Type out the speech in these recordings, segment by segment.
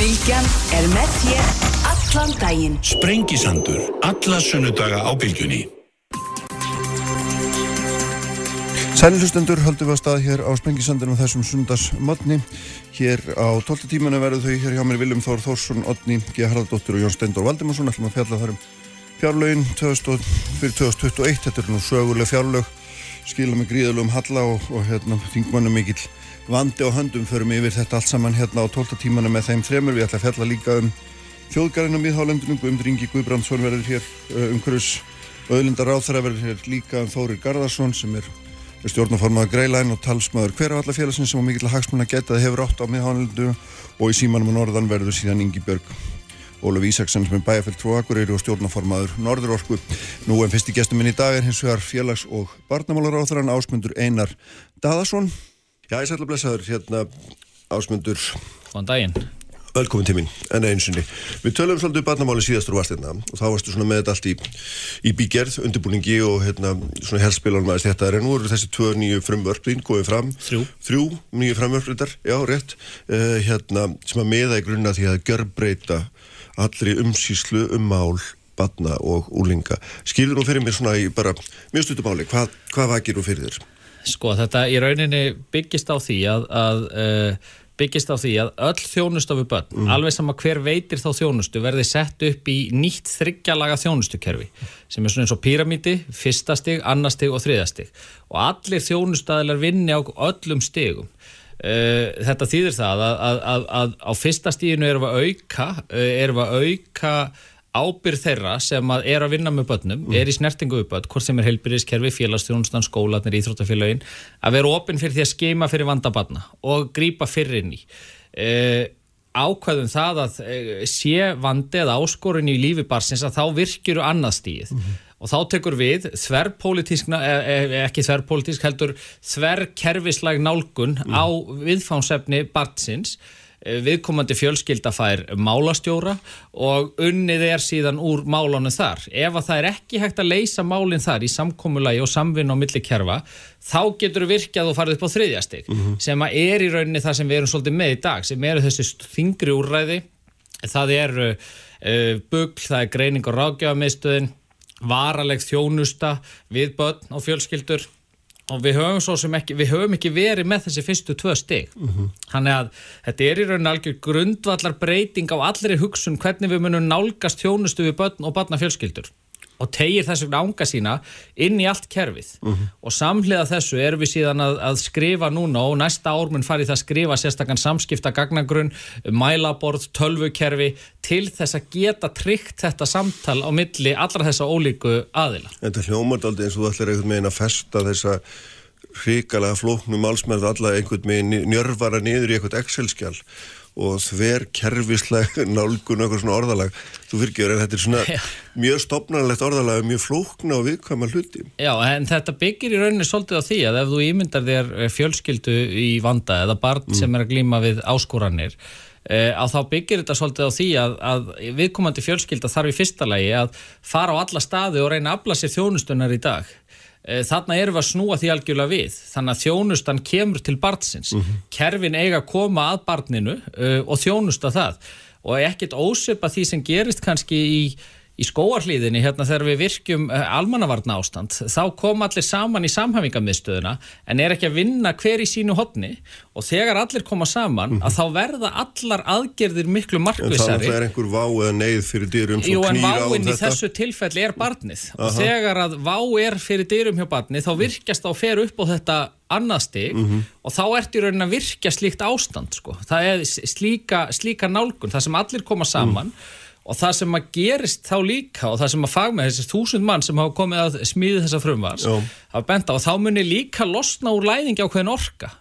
Bilgjan er með þér allan daginn. Sprengisandur, alla sunnudaga á bylgjunni. Sællustendur höldum við að stað hér á Sprengisandinu þessum sundagsmotni. Hér á 12. tímanu verður þau hér hjá mér Viljum Þór Þórsson, Otni, G. Haraldóttur og Jón Steindor Valdimarsson. ætlum að fjalla þar um fjárlögin 2000, fyrir 2021. Þetta er nú söguleg fjárlög, skila með gríðalögum halla og, og hérna, þingmannum mikill vandi á höndum. Förum yfir þetta allt saman hérna á 12. tímanu með þeim þremur. Við ætlum að fjalla líka um þjóðgarinn á miðhálendunum. Guðmundur Ingi Guðbrandsson verður hér um hverjus Öðlindar Ráþara verður hér líka um Þórir Garðarsson sem er stjórnaformaður Greilæn og talsmaður hverjafallafélagsins sem á mikill að hagsmunna geta það hefur átt á miðhánaldu og í símanum á norðan verður síðan Ingi Björg Ólaf Ísaksson sem er bæjarfell frá Akureyri og stjórnaformaður Norðurorku. Nú en fyrsti gestur minn í dag er hins vegar félags- og barnamálaráþarann Ásmundur Einar Daðarsson. Já, ég sætla blessaður hérna Ásmundur. Góðan daginn. Velkomin til mín, en einu sinni. Við tölum svolítið um barnamáli síðastur og vastirna og þá varstu svona með þetta allt í, í bígerð, undirbúningi og hérna svona helspilunum aðeins þetta er en nú eru þessi tvö nýju frumvörp þín góðið fram. Þrjú. Þrjú nýju frumvörp þetta, já rétt, uh, hérna sem að meða í grunna því að görbreyta allri umsýslu um mál barna og úlinga. Skilur nú fyrir mér svona í bara mjög stuttum máli, hvað, hvað vakir nú fyrir þér? Sko þetta í rauninni byggist á því að, að uh, byggist á því að öll þjónustu við börn, mm. alveg sama hver veitir þá þjónustu verði sett upp í nýtt þryggjalaga þjónustukerfi sem er svona eins og píramíti, fyrsta stig, annar stig og þriða stig og allir þjónustæðilar vinni á öllum stigum uh, þetta þýðir það að, að, að, að á fyrsta stíginu erum við að auka uh, erum við að auka ábyrð þeirra sem að er að vinna með börnum, er í snertingu börn, hvort sem er heilbyrðiskerfi, félagstjónustan, skólanir, íþróttafélagin, að vera opinn fyrir því að skema fyrir vandabarna og grýpa fyrir inn í. Uh, ákvæðum það að uh, sé vandi eða áskorun í lífi barsins að þá virkjuru annað stíð mm og þá tekur við þverrpolítisk, e, e, ekki þverrpolítisk heldur þverrkerfisleg nálgun mm. á viðfánsefni barsins viðkomandi fjölskylda fær málastjóra og unnið er síðan úr málanu þar. Ef að það er ekki hægt að leysa málinn þar í samkómulagi og samvinn á milli kerfa, þá getur við virkjað og farið upp á þriðjastig mm -hmm. sem að er í rauninni það sem við erum svolítið með í dag, sem eru þessi þingri úrræði, það er uh, bugl, það er greining og ráðgjáðamiðstöðin, varaleg þjónusta við börn og fjölskyldur og við höfum svo sem ekki, við höfum ekki verið með þessi fyrstu tvö stig mm -hmm. þannig að þetta er í rauninni algjör grundvallar breyting á allri hugsun hvernig við munum nálgast þjónustu við börn og barnafjölskyldur og tegir þess vegna ánga sína inn í allt kerfið mm -hmm. og samhliða þessu erum við síðan að, að skrifa núna og næsta ármun farið það að skrifa sérstakann samskipta gagnagrunn, mælaborð, tölvukerfi til þess að geta tryggt þetta samtal á milli allra þessa ólíku aðila. Þetta hljómar aldrei eins og þú ætlar einhvern veginn að festa þessa hrikalega flóknum álsmerð alla einhvern veginn njörfara niður í einhvern Excel-skjál og þver kerfisleg nálgun og eitthvað svona orðalag þú fyrir en þetta er svona Já. mjög stopnarlegt orðalag mjög flókna og viðkvæma hluti Já, en þetta byggir í rauninni svolítið á því að ef þú ímyndar þér eh, fjölskyldu í vanda eða barn mm. sem er að glýma við áskoranir eh, að þá byggir þetta svolítið á því að, að viðkomandi fjölskylda þarf í fyrsta lagi að fara á alla staði og reyna að afla sér þjónustunar í dag þarna erum við að snúa því algjörlega við. Þannig að þjónustan kemur til barnsins. Mm -hmm. kerfin eiga að koma að barninu uh, og þjónusta það. Og ekkert ósöpa því sem gerist kannski í í skóarhlýðinni hérna þegar við virkjum uh, almannavarna ástand þá kom allir saman í samhæfingamiðstöðuna en er ekki að vinna hver í sínu hodni og þegar allir koma saman -hmm. að þá verða allar aðgerðir miklu markvisari. En það er einhver vá eða neyð fyrir dyrum sem knýra á þetta? Jú en váinn í þessu tilfelli er barnið Aha. og þegar að vá er fyrir dyrum hjá barnið þá virkjast þá fer upp á þetta annað stig mm -hmm. og þá ert í raunin að virkja slíkt ástand sko. Það er slíka, slíka nálgun, það sem allir koma saman mm og það sem að gerist þá líka og það sem að fagma þessi þúsund mann sem hafa komið að smíði þessa frumvars hafa bent á og þá munir líka losna úr læðingi á hvernig orka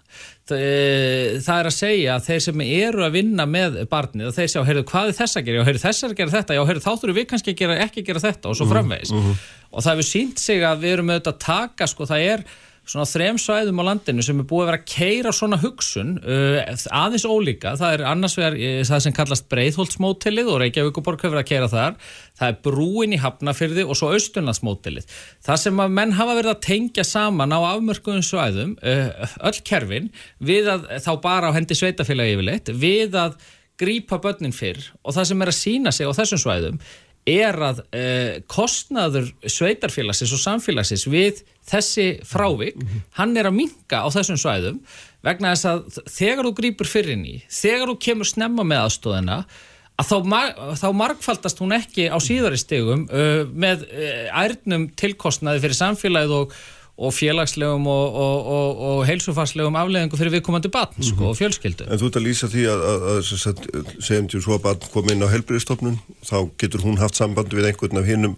það er að segja að þeir sem eru að vinna með barnið og þeir segja, heyrðu, hvað er þess að gera? Já, heyrðu, þess að gera þetta? Já, heyrðu, þá þurfum við kannski að gera, ekki að gera þetta og svo mhm, framvegis. Mm -hmm. Og það hefur sínt sig að við erum auðvitað að taka, sko, það er svona þrem svæðum á landinu sem er búið að vera að keira svona hugsun uh, aðeins ólíka, það er annars vegar uh, það sem kallast Breitholtsmótilið og Reykjavíkuborg hefur að keira þar. Það er brúin í Hafnafyrði og svo Östunlandsmótilið það sem að menn hafa verið að tengja saman á afmörkuðum svæðum uh, öll kerfin við að þá bara á hendi sveitafélagi yfirleitt við að grípa börnin fyrr og það sem er að sína sig á þessum svæðum er að uh, kostnaður sveitarfélagsins og samfélagsins við þessi frávik, hann er að minka á þessum svæðum vegna þess að þegar þú grýpur fyrir inn í, þegar þú kemur snemma með aðstóðina að þá, mar þá margfaldast hún ekki á síðari stegum uh, með uh, ærnum tilkostnaði fyrir samfélagið og, og félagslegum og, og, og, og heilsufarslegum afleðingu fyrir viðkomandi batn sko, og fjölskyldu. En þú ert að lýsa því að, að, að, að segjum til svo að barn kom inn á helbriðstofnun, þá getur hún haft samband við einhvern af hinnum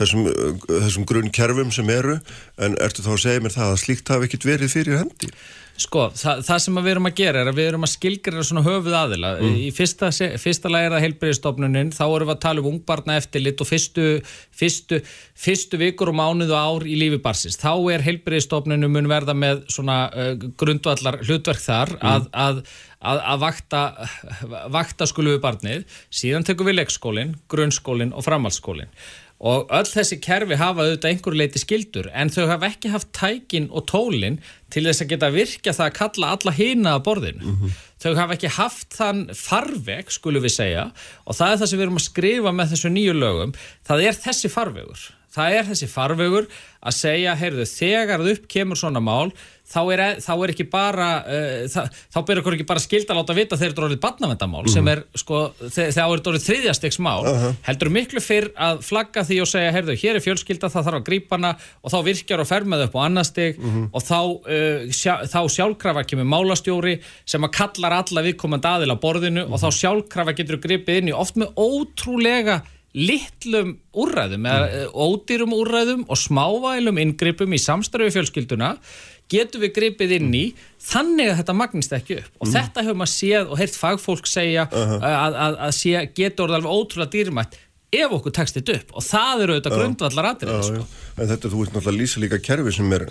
þessum, uh, þessum grunnkerfum sem eru, en ertu þá að segja mér það að slíkt hafi ekkit verið fyrir hendi? Sko, það, það sem við erum að gera er að við erum að skilgjara svona höfuð aðila. Mm. Í fyrsta, fyrsta lagi er það heilbreyðistofnunin, þá erum við að tala um ungbarna eftirlit og fyrstu, fyrstu, fyrstu vikur og mánuðu ár í lífi barsins. Þá er heilbreyðistofnunum mun verða með svona uh, grundvallar hlutverk þar mm. að, að Að, að vakta, vakta skulu við barnið, síðan tekum við leikskólinn, grunnskólinn og framhaldsskólinn og öll þessi kerfi hafa auðvitað einhverju leiti skildur en þau hafa ekki haft tækin og tólin til þess að geta virkja það að kalla alla hýna að borðinu. Mm -hmm. Þau hafa ekki haft þann farveg, skulum við segja, og það er það sem við erum að skrifa með þessu nýju lögum. Það er þessi farvegur. Það er þessi farvegur að segja, heyrðu, þegar það upp kemur svona mál, þá er, e, þá er ekki bara uh, það, þá ber okkur ekki bara skild að láta vita þegar þetta er orðið barnavendamál mm. sem er sko þegar það er orðið þriðjastegs mál uh -huh. heldur miklu fyrr að flagga því og segja heyrðu hér er fjölskylda það þarf að grípa hana og þá virkjar og fer með upp á annar steg mm -hmm. og þá, uh, sjá, þá sjálfkrafa kemur málastjóri sem að kallar alla viðkomandi aðil á borðinu -hmm. og þá sjálfkrafa getur gripið inn í oft með ótrúlega litlum úrræðum, mm. ódýrum úrræðum og smávælum inngripum í samstarfi fjölskylduna getum við gripið inn í þannig að þetta magnist ekki upp og mm. þetta hefur maður séð og heyrt fagfólk segja uh -huh. að, að, að sé, getur orðið alveg ótrúlega dýrmætt ef okkur tekst þetta upp og það eru auðvitað grundvallar aðrið sko. En þetta þú veist náttúrulega lýsa líka kerfi sem er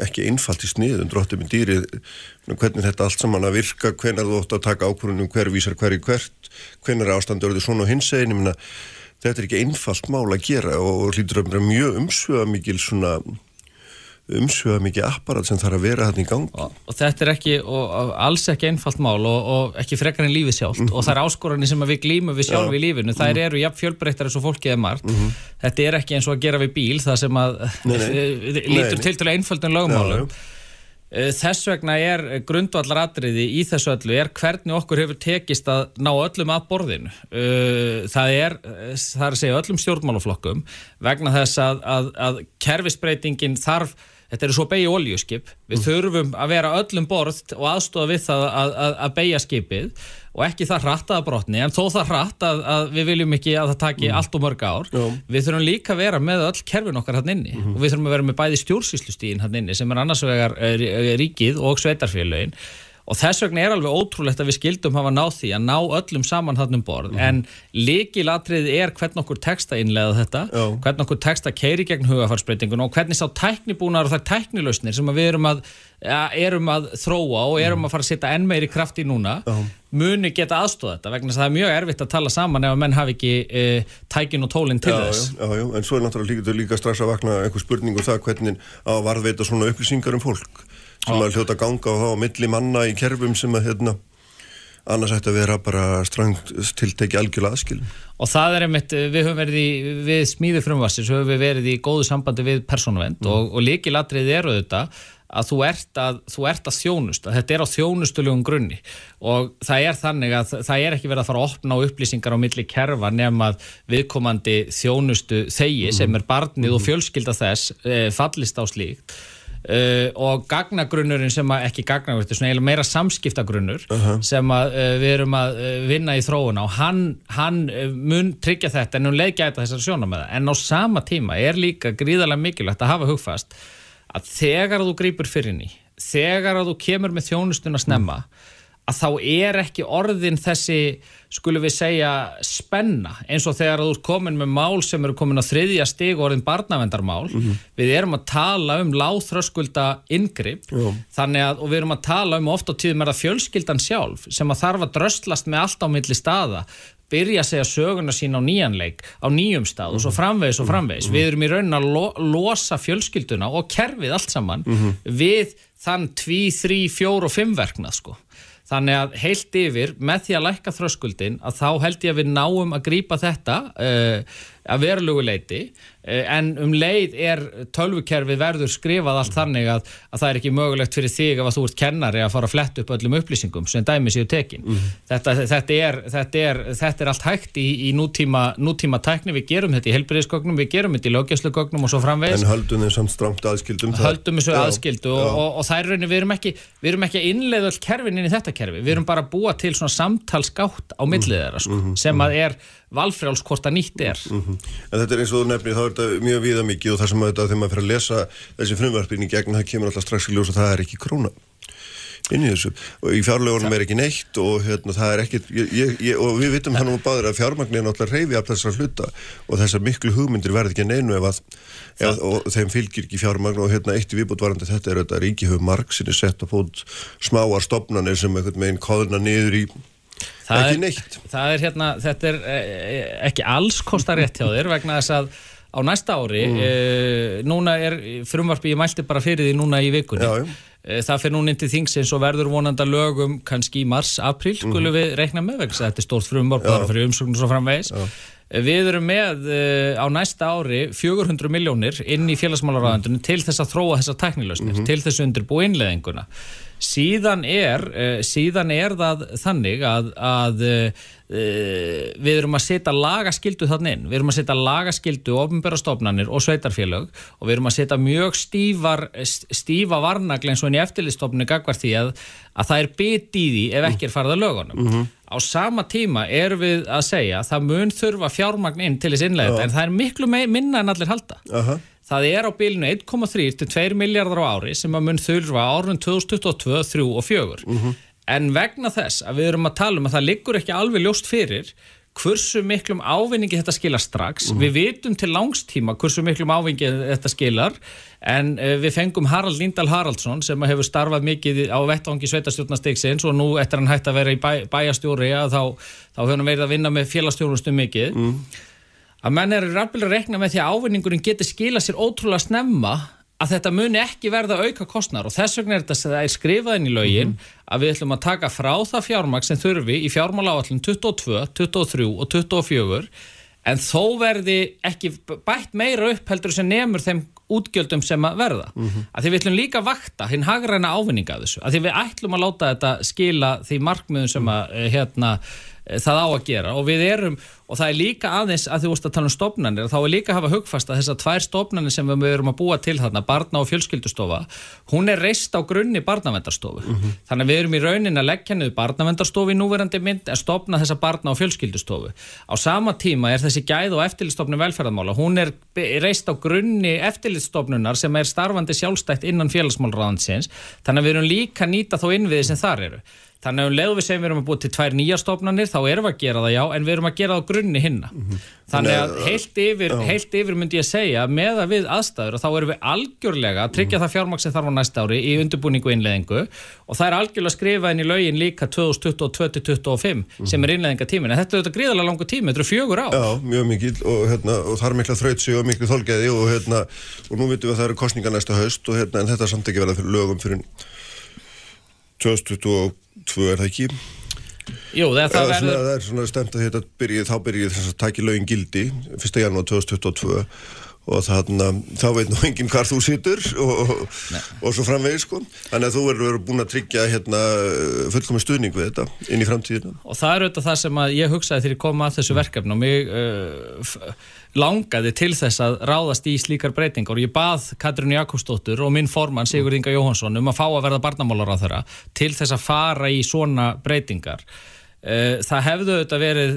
ekki einfalt í sniðum, dróttið með dýrið hvernig þetta allt saman að virka hvernig þú ótt að taka ákvörðunum hver vísar hver í hvert hvernig er ástandur þetta svona og hins eginn þetta er ekki einfalt mál að gera og hlýtur að vera mjög umsöða mikil svona umsjöða mikið apparat sem þarf að vera þetta í gang og, og þetta er ekki, og alls ekki einfalt mál og, og ekki frekar en lífið sjálft mm -hmm. og það er áskoranir sem við glýmum við sjálf ja. í lífinu, það mm -hmm. eru jafn fjölbreyttar eins og fólkið er margt, mm -hmm. þetta er ekki eins og að gera við bíl, það sem að nei, nei. lítur nei, til til einföldun lögmálum eh, þess vegna er grundvallar atriði í þessu öllu er hvernig okkur hefur tekist að ná öllum að borðinu eh, það er, það er að segja öllum stjórnmálaflokkum vegna þess að, að, að kerfisbreytingin þarf þetta eru svo beigja oljuskip, við mm. þurfum að vera öllum borð og aðstofa við það að, að, að beigja skipið og ekki það hrattaða brotni, en þó það hratt að, að við viljum ekki að það taki mm. allt og mörg ár, Já. við þurfum líka að vera með öll kerfin okkar hann inni mm. og við þurfum að vera með bæði stjórnsýslustíðin hann inni sem er annars vegar eh, ríkið og sveitarfélögin og þess vegna er alveg ótrúlegt að við skildum hafa náð því að ná öllum saman hann um borð, mm. en líkilatrið er hvernig okkur texta innlega þetta Já. hvernig okkur texta keiri gegn hugafarsbreytingun og hvernig sá tæknibúnar og þær tæknilausnir sem við erum að, ja, erum að þróa og erum að fara að setja enn meiri kraft í núna Já. muni geta aðstóða þetta vegna það er mjög erfitt að tala saman ef að menn hafi ekki e, tækin og tólinn til já, þess já, já, En svo er náttúrulega líka, líka strax að vakna einhver spurning um það hvernig að varðveita svona upplýsingar um fólk sem að hljóta ganga á þá milli manna í kerfum sem að hérna annars ætti að vera bara strangt tilteki algjörlega aðskil. Og það er einmitt, við höfum verið í, við smíðu frumvarsins höfum við verið í góðu sambandi við persónuvend mm. og, og líkilatrið eru þetta að þú ert að, þú ert að þjónust, að þetta er á þjónustulegum grunni og það er þannig að það er ekki verið að fara að opna á upplýsingar á milli kerfa nefn að viðkomandi þjónustu þegi mm. sem er barnið mm. og fjölskylda þess e, fallist á slíkt Uh, og gagnagrunnurinn sem að, ekki gagnagrunnur, þetta svona eiginlega meira samskiptagrunnur uh -huh. sem að uh, við erum að uh, vinna í þróuna og hann, hann mun tryggja þetta en hún leikja þessar sjónamöða en á sama tíma er líka gríðarlega mikilvægt að hafa hugfast að þegar þú grýpur fyrir ný þegar þú kemur með þjónustun að snemma mm að þá er ekki orðin þessi, skulum við segja, spenna, eins og þegar þú er komin með mál sem eru komin á þriðja stig orðin barnavendarmál, mm -hmm. við erum að tala um láþröskulda yngripp, og við erum að tala um ofta tíðum er það fjölskyldan sjálf sem að þarf að dröstlast með allt á milli staða, byrja að segja söguna sín á nýjanleik, á nýjum stað mm -hmm. og svo mhm. framvegis og framvegis, mm -hmm. við erum í raunin að lo losa fjölskylduna og kerfið allt saman mhm. við þann tví, þrý, fjór og fimm verknað sko Þannig að heilt yfir, með því að lækka þröskuldin, að þá held ég að við náum að grípa þetta uh, að verulegu leiti uh, en um leið er tölvukerfið verður skrifað allt þannig að, að það er ekki mögulegt fyrir þig að þú ert kennari að fara að fletta upp öllum upplýsingum sem dæmi séu tekin. Þetta, þetta, er, þetta, er, þetta er allt hægt í, í nútíma, nútíma tækni, við gerum þetta í helbriðsgögnum, við gerum þetta í löggjæslugögnum og svo framvegis. En höldum þeim samt strámt aðskildum það- höldum þessu Já, aðskildu og, og, og það er rauninni, við erum ekki við kerfi. Við erum bara að búa til svona samtalsgátt á millið þeirra sko, Mhm, sem að er valfrjáls hvort að nýtt er. En þetta er eins og þú nefnir, þá er þetta mjög viða mikið og það sem að þetta, þegar maður fyrir að lesa þessi frumvarpin í gegn, það kemur alltaf strax í ljós að það er ekki króna inn í þessu og í fjárlegunum er ekki neitt og hérna það er ekki ég, ég, og við vitum hann um báður að fjármagnir er náttúrulega reyfi af þessar hluta og þessar miklu hugmyndir verð ekki neinu ef að, ef, og þeim fylgir ekki fjármagn og hérna eitt í viðbútvarandi þetta er þetta ríki hefur marg sinni sett að fót smáar stopnanir sem einhvern veginn kóðna niður í það ekki er, neitt það er hérna, þetta er eh, ekki alls kostar rétt hjá þér vegna þess að á næsta ári Mm. eh, núna er frumvarpi, ég mælti bara fyrir því núna í vikunni Já, já. Eh, það fyrir núna inn til þingsins og verður vonanda lögum kannski í mars, april skulum við reikna með vegna þess að þetta er stórt frumvarp bara fyrir umsóknum svo framvegis. Eh, Við erum með uh, á næsta ári 400 miljónir inn í félagsmálaráðandunum til þess að þróa þessar tæknilausnir, til þess að undirbúa innleðinguna. Síðan er, uh, síðan er það þannig að, að uh, við erum að setja lagaskildu þannig inn. Við erum að setja lagaskildu ofnbæra stofnanir og sveitarfélög og við erum að setja mjög stífar, stífa varnagl eins og enn í eftirlistofninu gagvar því að, að það er bit í því ef ekki er farið að lögunum. Á sama tíma erum við að segja að það mun þurfa fjármagn inn til þess innlega en það er miklu minna en allir halda. Aha. Það er á bilinu 1,3 til 2 miljardar á ári sem að mun þurfa árun 2022, 3 og 4. En vegna þess að við erum að tala um að það liggur ekki alveg ljóst fyrir hversu miklum ávinningi þetta skilar strax. Við vitum til langstíma hversu miklum ávinningi þetta skilar en uh, við fengum Harald Lindahl Haraldsson sem hefur starfað mikið á vettvangi sveitarstjórnastiksins og nú eftir hann hætti að vera í bæ, bæjastjóri að þá, þá hefur hann verið að vinna með félagstjórnustum mikið að menn eru rafnilega að rekna með því að ávinningurinn geti skila sér ótrúlega snemma að þetta muni ekki verða auka kostnar og þess vegna er þetta sem það er skrifað inn í lögin að við ætlum að taka frá það fjármagn sem þurfi í fjármála áallin 22, 23 og 24 en þó verði ekki bætt meira upp heldur sem nemur þeim útgjöldum sem að verða. Að því við ætlum líka að vakta hinn hagræna ávinninga þessu. Að því við ætlum að láta þetta skila því markmiðum sem að eh, hérna það á að gera. Og við erum og það er líka aðeins að þú veist að tala um stofnanir þá er líka að hafa hugfast að þessar tvær stofnanir sem við erum að búa til þarna, barna og fjölskyldustofa hún er reist á grunni barnavendarstofu þannig að við erum í raunin að leggja niður barnavendarstofu í núverandi mynd en stofna þessa barna og fjölskyldustofu. Á sama tíma er þessi gæð og eftirlitstofnun velferðarmála, hún er reist á grunni eftirlitstofnunar sem er starfandi sjálfstætt innan félagsmálraðansins þannig að við erum líka nýta þá innviði sem þar eru Þannig að um leiðu við segjum við erum að búið til tvær nýja stofnanir þá erum við að gera það já en við erum að gera það á grunni hinna. Þannig að heilt yfir, heilt yfir myndi ég segja með að við aðstæður og þá erum við algjörlega að tryggja það fjármagn sem þarf á næsta ári í undirbúningu og innleðingu og það er algjörlega skrifað inn í lögin líka 2022-2025 sem er innleðingatímin. Þetta er auðvitað gríðarlega langu tími, þetta eru fjögur ár. Já, mjög mikil og, hérna, og það er mikla þrautsi og miklu þolgeði og, hérna, og nú veitum við að það eru kostningar næsta haust og, hérna, en þetta er samt ekki fyrir lögum fyrir 2022 er það ekki? Jú, það, það það, svona, verður... það er svona stemt að þetta byrji, þá byrji þess að taki lögin gildi 1. janúar 2022 og þannig að þá veit nú enginn hvar þú situr og, og, og svo framvegis sko. Þannig að þú verður búin að tryggja hérna, fullkomið stuðning við þetta inn í framtíðina. Og það er auðvitað það sem ég hugsaði þegar ég kom að þessu verkefni og mig uh, langaði til þess að ráðast í slíkar breytingar. Og ég bað Katrínu Jakobsdóttur og minn formann Sigurð Inga Jóhansson um að fá að verða barnamálar á þeirra til þess að fara í svona breytingar það hefðu auðvitað verið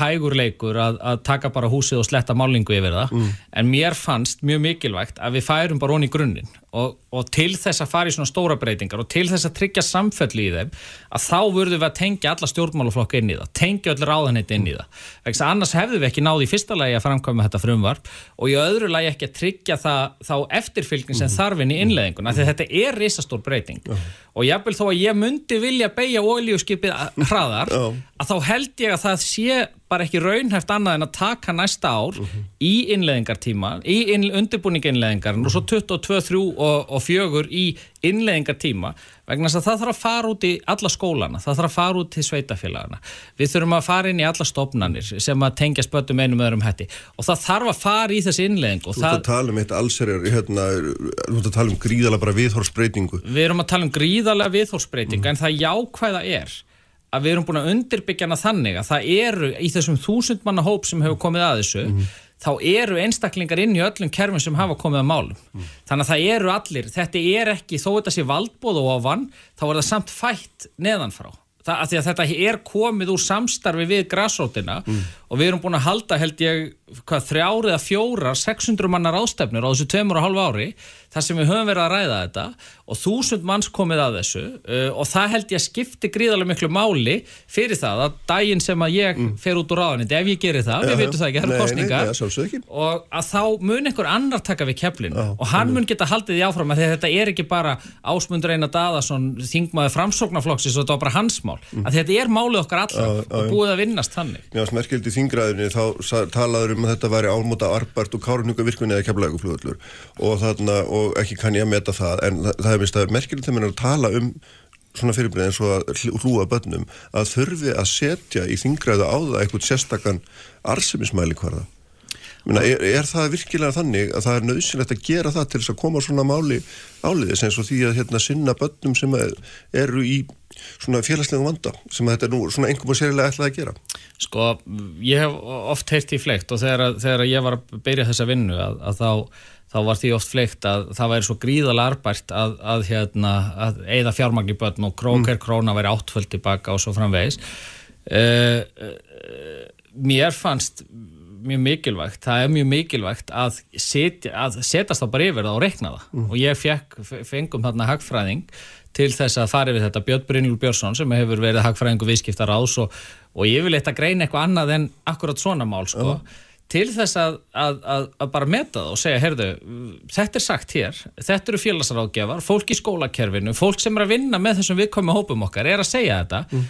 hægur leikur að, að taka bara húsið og sletta málingu yfir það. En mér fannst mjög mikilvægt að við færum bara onni í grunninn og, og til þess að fara í svona stóra breytingar og til þess að tryggja samfelli í þeim að þá vurðum við að tengja alla stjórnmálaflokka inn í það, tengja öll ráðanheit inn í það. Að annars hefðu við ekki náði í fyrsta lagi að framkvæma þetta frumvarp og í öðru lagi ekki að tryggja það, þá eftirfylgni sem þarfinn í innleðinguna því og jafnvel þó að ég myndi vilja beigja olíuskipið hraðar að þá held ég að það sé bara ekki raunhæft annað en að taka næsta ár í innleðingartíma, í inn, undirbúning innleðingar og svo 22, 3 og, og 4 í innleðingartíma vegna þess að það þarf að fara út í alla skólana, það þarf að fara út til sveitafélagana. Við þurfum að fara inn í alla stofnanir sem að tengja spöttum einum öðrum hætti og það þarf að fara í þessi innleðing Þú ert það, að tala um eitt allserjar, hérna, þú ert að tala um gríðala bara viðhorsbreytingu. við erum að tala um gríðarlega viðhórsbreytinga en það jákvæða er að við erum búin að undirbyggja hana þannig að það eru í þessum þúsund manna hóp sem hefur komið að þessu þá eru einstaklingar inn í öllum kerfum sem hafa komið að málum. Þannig að það eru allir, þetta er ekki þó þetta sé valdbóð og ofan þá er það samt fætt neðanfrá. Það, að að þetta er komið úr samstarfi við græsrótina og við erum búin að halda held ég hvað þrjár eða fjórar 600 mannar ástefnur á þessu tveimur og hálfu ári þar sem við höfum verið að ræða þetta og þúsund manns komið að þessu uh, og það held ég skipti gríðarlega miklu máli fyrir það að daginn sem að ég fer út úr ráðanindi, ef ég gerir það, við veitum það ekki, það sjálfsögðu ekki. og að þá mun einhver annar taka við keflinu og hann mun geta haldið því áfram að þetta er ekki bara Ásmundur Einar Daðarsson þingmaður framsóknarflokksins og þetta var bara hans mál. Að þetta er málið okkar allra já, já. og búið að vinnast þannig Þingræðinni þá talaður um að þetta væri álmóta arbært og kárununga virkunni eða keflæguflugallur og, þarna, og ekki kann ég að meta það en það, það er mist að merkild þegar mann er að tala um svona fyrirbreið eins og að hl- hlúa bönnum að þurfi að setja í þingræðu á það eitthvað sérstakann arsemismæli hverða Minna, er, er það virkilega þannig að það er nöðsynlegt að gera það til þess að koma svona máli áliðis eins og því að hérna, sinna bönnum sem eru í svona félagslegum vanda sem þetta er nú svona einhverjum og sérilega ætlað að gera? Sko, ég hef oft heyrt í fleikt og þegar, þegar ég var að byrja þessa vinnu að, að þá, þá var því oft fleikt að það væri svo gríðalega arbært að, að, hérna, að eigða fjármagn í börn og króker króna væri áttföld tilbaka og svo framvegis. Uh, uh, mér fannst mjög mikilvægt, það er mjög mikilvægt að, setja, að setjast þá bara yfir það og reikna það. Og ég fengum þarna hagfræðing til þess að fara yfir þetta. Björn Brynjúl Björnsson sem hefur verið hagfræðingu viðskiptar ás og, og ég vil eitthvað greina eitthvað annað en akkurat svona mál sko. Til þess að, að, að, að bara meta það og segja, heyrðu, þetta er sagt hér þetta eru félagsráðgjafar, fólk í skólakerfinu fólk sem er að vinna með þessum viðkomi hópum okkar er að segja þetta.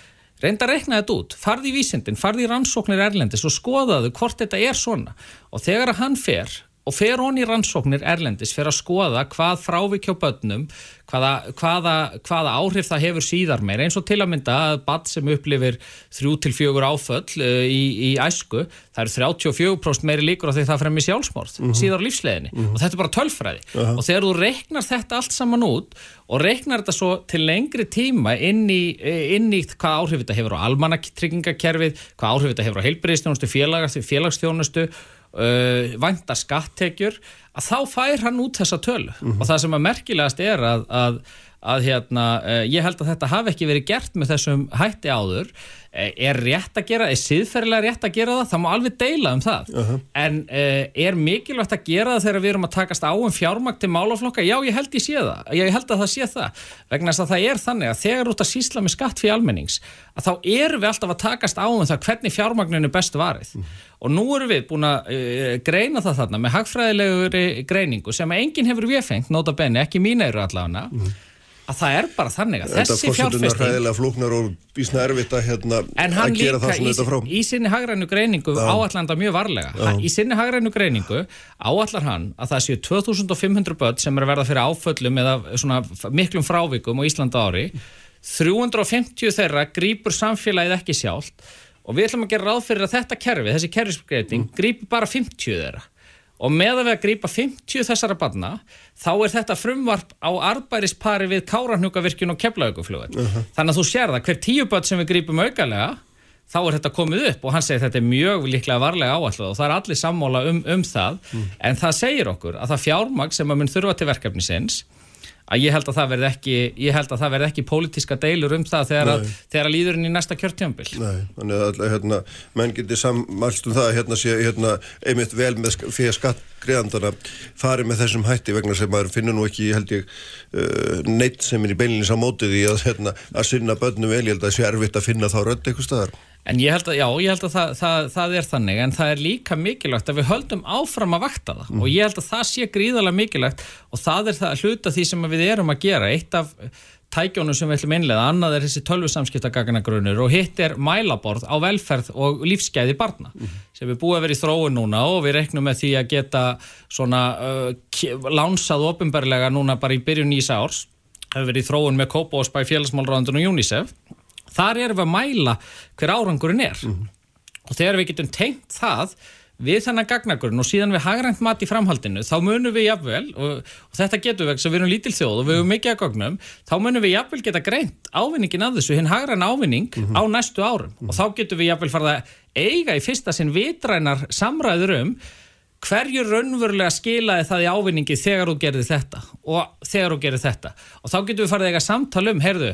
Reynda að reikna þetta út, farði í vísindin farði í rannsóknir erlendis og skoðaðu hvort þetta er svona. Og þegar að hann fer og fer hon í rannsóknir erlendis fyrir að skoða hvað frávik hjá börnum hvaða, hvaða, hvaða áhrif það hefur síðar meir. Eins og til að mynda að bad sem upplifir þrjú til fjögur áföll uh, í, í æsku, það eru 34% meiri líkur á því það fremmi sjálfsmorð síðar á lífsleginni og þetta er bara tölfræði. Og þegar þú reiknar þetta allt saman út og reiknar þetta svo til lengri tíma inn í, inn í hvað áhrif þetta hefur á almannatryggingakerfið hvað áhrif þetta hefur á heilbriðstjónustu, félags, félagsstjónustu uh, vænta skattekjur að þá fær hann út þessa tölu. Og það sem að merkilegast er að, að, að hérna, uh, ég held að þetta hafi ekki verið gert með þessum hætti áður. Eh, er rétt að gera, er síðferðilega rétt að gera það? Það má alveg deila um það. En uh, er mikilvægt að gera það þegar við erum að takast á um fjármagn til málaflokka? Já ég held ég sé það, ég held að það sé það. Vegna þess að það er þannig að þegar út að sísla með skatt fyrir almennings að þá erum við alltaf að takast á um það hvernig fjármagninu best varið. Og nú erum við búin að uh, greina það þarna með hagfræðileguri greiningu sem enginn hefur viðfengt, nota benni, ekki mín eru allavega að það er bara þannig að þessi Þetta fórsetunar fjárfesting hræðilega flóknar og bísna erfitt að, hérna, En að hann gera það líka í, þetta frá. í sinni hagrænu greiningu áallanda mjög varlega. Hann, í sinni hagrænu greiningu áallar hann að það séu 2500 börn sem er að verða fyrir áföllum eða miklum frávikum á Íslanda ári. 350 þeirra grýpur samfélagið ekki sjálft og við ætlum að gera ráð fyrir að þetta kerfi, þessi kerfisbreyting, mm. grýpur bara 50 þeirra. Og með að við að grípa 50 þessara barna, þá er þetta frumvarp á arbærispari við Kárahnjúkavirkjun og Keflauguflugvel. Þannig að þú sér það, hver tíu börn sem við grípum aukalega, þá er þetta komið upp og hann segir þetta er mjög líklega varlega áallu og það er allir sammála um, um það, en það segir okkur að það fjármagn sem að mun þurfa til verkefnisins, að ég held að það verði ekki, ég held að það verði ekki pólitíska deilur um það þegar, að, þegar að líðurinn í næsta kjörtjömbil. Nei, þannig að hérna, menn getur sammælst um það að hérna sé hérna, einmitt vel með fyrir skattgreðandana farið með þessum hætti vegna sem maður finnur nú ekki, held ég, uh, neitt sem er í beilinins á mótið í að, hérna, að sinna börnum vel, ég held að það sé erfitt að finna þá rödd eitthvað staðar. En ég held að, já, ég held að það, það, það er þannig, en það er líka mikilvægt að við höldum áfram að vakta það. Og ég held að það sé gríðarlega mikilvægt og það er það hluta því sem við erum að gera. Eitt af tækjónum sem við ætlum innlega, annað er þessi tölvusamskiptagagnagrunur og hitt er mælaborð á velferð og lífsgæði barna sem er búið að vera í þróun núna og við reknum með því að geta svona uh, lánsað ofinbarlega núna bara í byrjun nýs árs. Hefur verið í þróun með Spæ félagsmálraðandun og UNICEF þar erum við að mæla hver árangurinn er. Og þegar við getum tengt það við þennan gagnagrunn og síðan við hagrænt mat í framhaldinu, þá munum við jafnvel og, og þetta getur við, við erum lítil þjóð og við erum mikið að gagnum, þá munum við jafnvel geta greint ávinningin af þessu, hinn hagræna ávinning á næstu árum. Og þá getur við jafnvel farið að eiga í fyrsta sinn vitrænar samræður um hverju raunverulega skilaði það í ávinningi þegar þú gerði þetta og þegar þú gerði þetta. Og þá getur við farið að eiga samtal um, heyrðu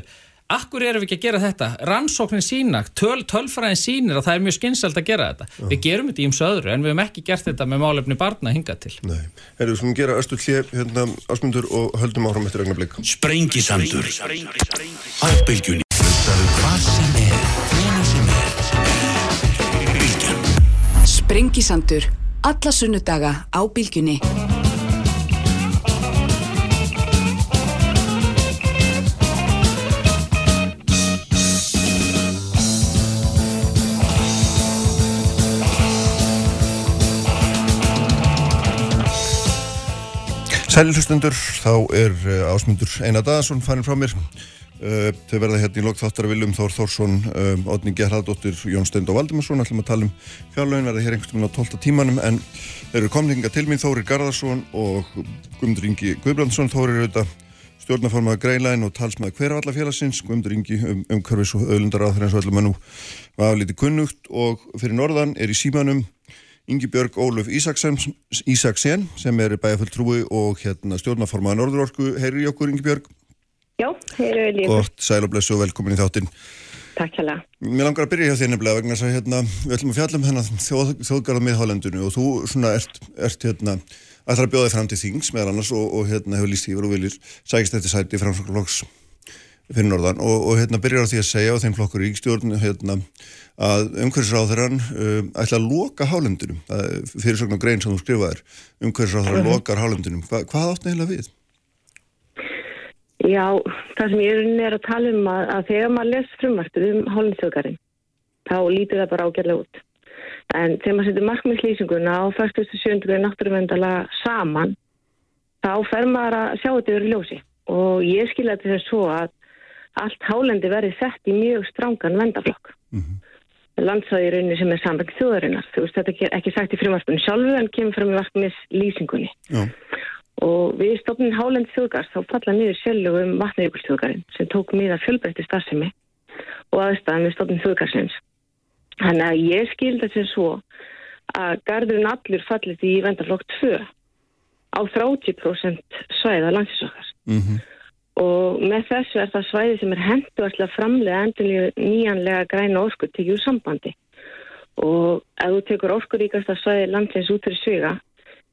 Akkur erum við ekki að gera þetta? Rannsóknin sína, töl, tölfræðin sínir að það er mjög skynsalt að gera þetta. Já. Við gerum þetta í ums öðru en við hefum ekki gert þetta með málefni barna hinga til. Nei, erum við svona að gera östu hlið hérna ásmundur og höldum áfram eftir ögna blik. Sprengisandur Hlustaðu hvað sem er Hvena sem er Bylgjan Sprengisandur. Alla sunnudaga á bylgjunni. Sæli hlustundur, þá er uh, ásmundur Einar Daðarsson farin frá mér. Uh, þau verða hérna í lokþáttar Viljum Þór Þórsson, um, Odni Gerhardóttir, Jón Steind og Valdimarsson. ætlum að tala um fjárlögin, verða hér einhvers veginn á 12. tímanum en þeir eru komninga til mín Þóri Garðarsson og Guðmundur Ingi Guðbrandsson. Þóri eru auðvitað stjórnaformaða Greinlæn og talsmaða hverjafallafélagsins. Guðmundur Ingi um, umhverfis og öðlundar á þeirra eins og öllum að nú var aflítið kunnugt og fyrir norðan er í símanum Ingi Björg Óluf Ísaksen, Ísaksen sem er bæjarfulltrúi og hérna stjórnaformaða Norðurorku. Heyri í okkur Ingi Björg? Já, heyri við lífið. Gott, sæl og velkomin í þáttinn. Takk hjá það. Mér langar að byrja hjá þér nefnilega vegna þess að hérna, við ætlum að fjalla um þennan þjóð, þjóðgarða miðhálendinu og þú svona ert, ert hérna ætlar að bjóða þig fram til þings meðal annars og, og hérna hefur líst yfir og viljir sækist eftir sæti framsvöldflokks fyrir norðan og, og hérna byrjar á því að segja á þeim flokkur ríkstjórn hérna að umhverfisráðurann um, ætla að loka hálendunum fyrir svona grein sem þú skrifaðir umhverfisráðurann Mhm. lokar hálendunum Hva, hvað átt neila við? Já, það sem ég er að tala um að, að þegar maður les frumvartur um hálfinsöðgarinn, þá lítur það bara ágjörlega út. En þegar maður setur markmiðslýsinguna á 47. náttúruvendala saman, þá fer maður að sjá þetta yfir ljósi. Og ég skilja þetta þess svo að allt hálendi verði sett í mjög strángan vendaflokk. Mm -hmm. Landsæðirunni sem er samband þjóðarinnar. Þú veist, þetta er ekki sagt í frumvarpunni sjálfu en kemur fram í markmiðslýsingunni. Já. Og við stofnum Hálend þjóðgars þá falla niður sjálfu um vatnajökulsþjóðgarinn sem tók miða fjölbreytti starfsemi og aðstæðan við stofnum þjóðgarsins. Þannig að ég skilda sem svo að gardurinn allur fallit í vendaflokk 2 á 30% svæða landsinsokar. Mm -hmm. Og með þessu er það svæði sem er hendu að framlega endurlíu nýjanlega græna orku tekið úr sambandi. Og ef þú tekur orkuríkasta svæði landsins út fyrir sviga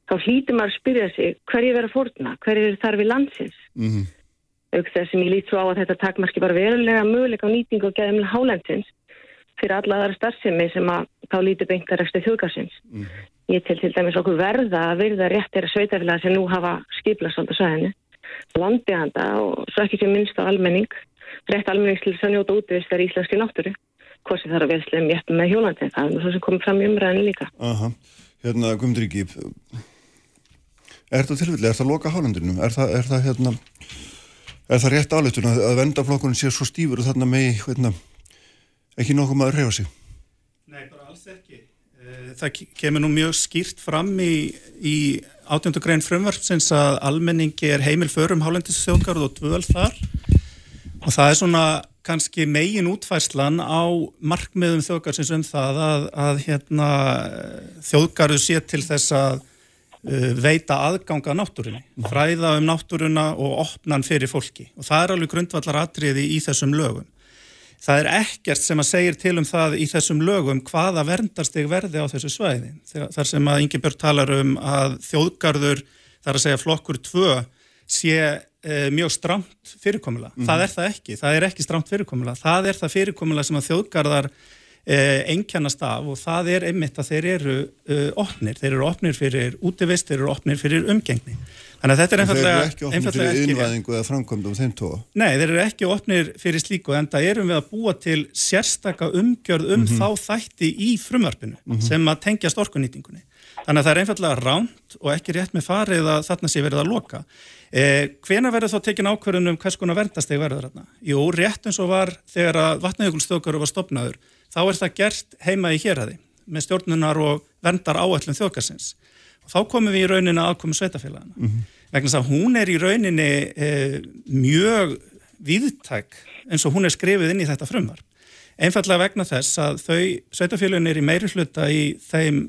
þá hlýtur maður að spyrja sig hverju vera fórna, hverju eru þarfi landsins. Mm -hmm. Auk þess sem ég lít svo á að þetta takmarki bara verulega möguleika á nýtingu og geðum hálensins fyrir alla aðra starfsemi sem að þá lítur beintar eftir þjóðgarsins. Mm -hmm. Ég til til dæmis okkur verða að verða rétt er að sveitafélag sem nú hafa skiplast á sæðinu, landiðanda og svo ekki sem minnst á almenning, rétt almenning til þess að njóta útvistar í íslenski náttúru, hvað sem þarf að veðslega mjög með hjólandi, það er nú svo sem komið fram í umræðinu líka. Aha, hérna Guðmundur Ingi, er þetta tilfelli, er það loka hálendunum? Er það, er það hérna, er það rétt áleitun að, að vendaflokkurinn sé svo stífur og þarna megi, hérna, ekki nokkuð maður reyfa sig? Nei, bara alls ekki. Eh, Það kemur nú mjög skýrt fram í, í átjöndu grein frumvarpsins að almenningi er heimil förum hálendisþjóðgarð og dvöl þar og það er svona kannski megin útfærslan á markmiðum þjóðgarðsins um það að, að hérna, þjóðgarðu sé til þess að uh, veita aðganga náttúrunni, fræða um náttúruna og opnan fyrir fólki og það er alveg grundvallar atriði í þessum lögum. Það er ekkert sem að segir til um það í þessum lögum hvaða verndarsteg verði á þessu svæði. Þar sem að Ingi Björn talar um að þjóðgarður, þar að segja flokkur 2, sé e, mjög stramt fyrirkomula. Mm. Það er það ekki. Það er ekki stramt fyrirkomula. Það er það fyrirkomula sem að þjóðgarðar e, einkjannast af og það er einmitt að þeir eru e, opnir. Þeir eru opnir fyrir útivist, þeir eru opnir fyrir umgengni. Þannig að þetta er En þeir eru einfallega ekki einfaldlega fyrir ekki innvæðingu eða framkvæmdum þeim tóa. Nei, þeir eru ekki opnir fyrir slíku en það erum við að búa til sérstaka umgjörð um þá þætti í frumvarpinu sem að tengjast orkunýtingunni. Þannig að það er einfallega ránt og ekki rétt með farið að þarna sé verið að loka. Eh, hvena verður þá tekin ákvörðun um hvers konar verndasteg verður þarna? Jú, rétt eins og var þegar að vatnajökulstöðgaru var stopnaður, þá er það gert heima í héræði og. Og þá komum við í rauninni að aðkomu sveitafélagana. Vegna þess að hún er í rauninni eh, mjög viðtæk eins og hún er skrifið inn í þetta frumvar. Einfallega vegna þess að þau sveitafélagin er í meiri hluta í þeim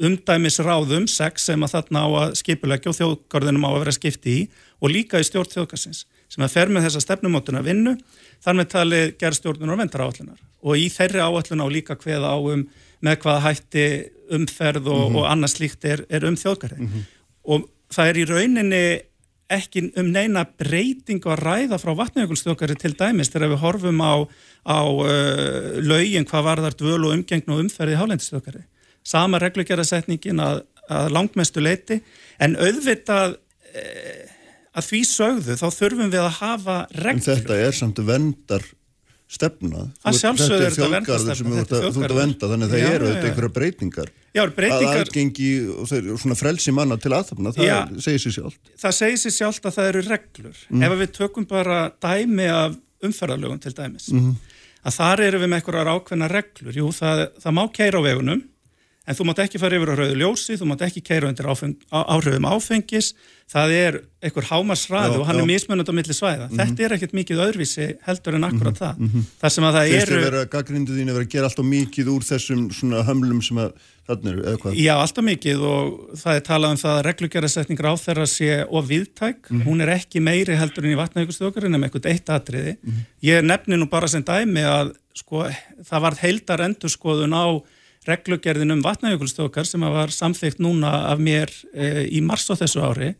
umdæmisráðum, sex sem að þarna á að skipulegja og þjóðgarðinum á að vera skipti í og líka í stjórn þjóðgarsins sem að fer með þessa stefnumótuna vinnu þar með talið gerðstjórnun og vendar áallunar og í þeirri áallun á líka hveða á um með hvaða hætti umferð og, og annað slíkt er, er um þjóðgarði og það er í rauninni ekki um neina breytingu að ræða frá vatnajökulstjókari til dæmis þegar við horfum á, á uh, lögin hvað varðar dvöl og umgengn og umferði hálendistjókari. Sama reglugjarasetningin að, að langmestu leiti en auðvitað uh, að því sögðu þá þurfum við að hafa En reglur. þetta er samt vendar stefna. Er Þetta er þjóðgarður sem þú ert er að- venda, þannig að það eru þetta einhverja breytingar. Já, Að aðgengi og þeir, svona frelsi manna til aðtapna, það segir sér sjálft. það segir sér sjálft að það eru reglur. Ef við tökum bara dæmi af umferðarlögum til dæmis, að þar eru við með einhverjar ákveðna reglur. Jú, það, það má keira á vegunum, en þú mátt ekki fara yfir á rauðu ljósi, þú mátt ekki keira undir áfeng, áhrifum áfengis, það er einhver hámarsraði Já, og hann já. er mismunandi á milli svæða. Þetta er ekkert mikið öðruvísi heldur en akkurat það. Það sem að það Fyrst eru... er verið að gaggrindu þín að vera að gera alltaf mikið úr þessum svona hömlum sem að þarna eru, eða hvað? Já, alltaf mikið og það er talað um það að reglugjarasetningur á þeirra sé of viðtæk, hún er ekki meiri heldur en í vatnaugustjókarinn reglugerðin um vatnaugustjókar sem var samþygt núna af mér e, í mars á þessu ári.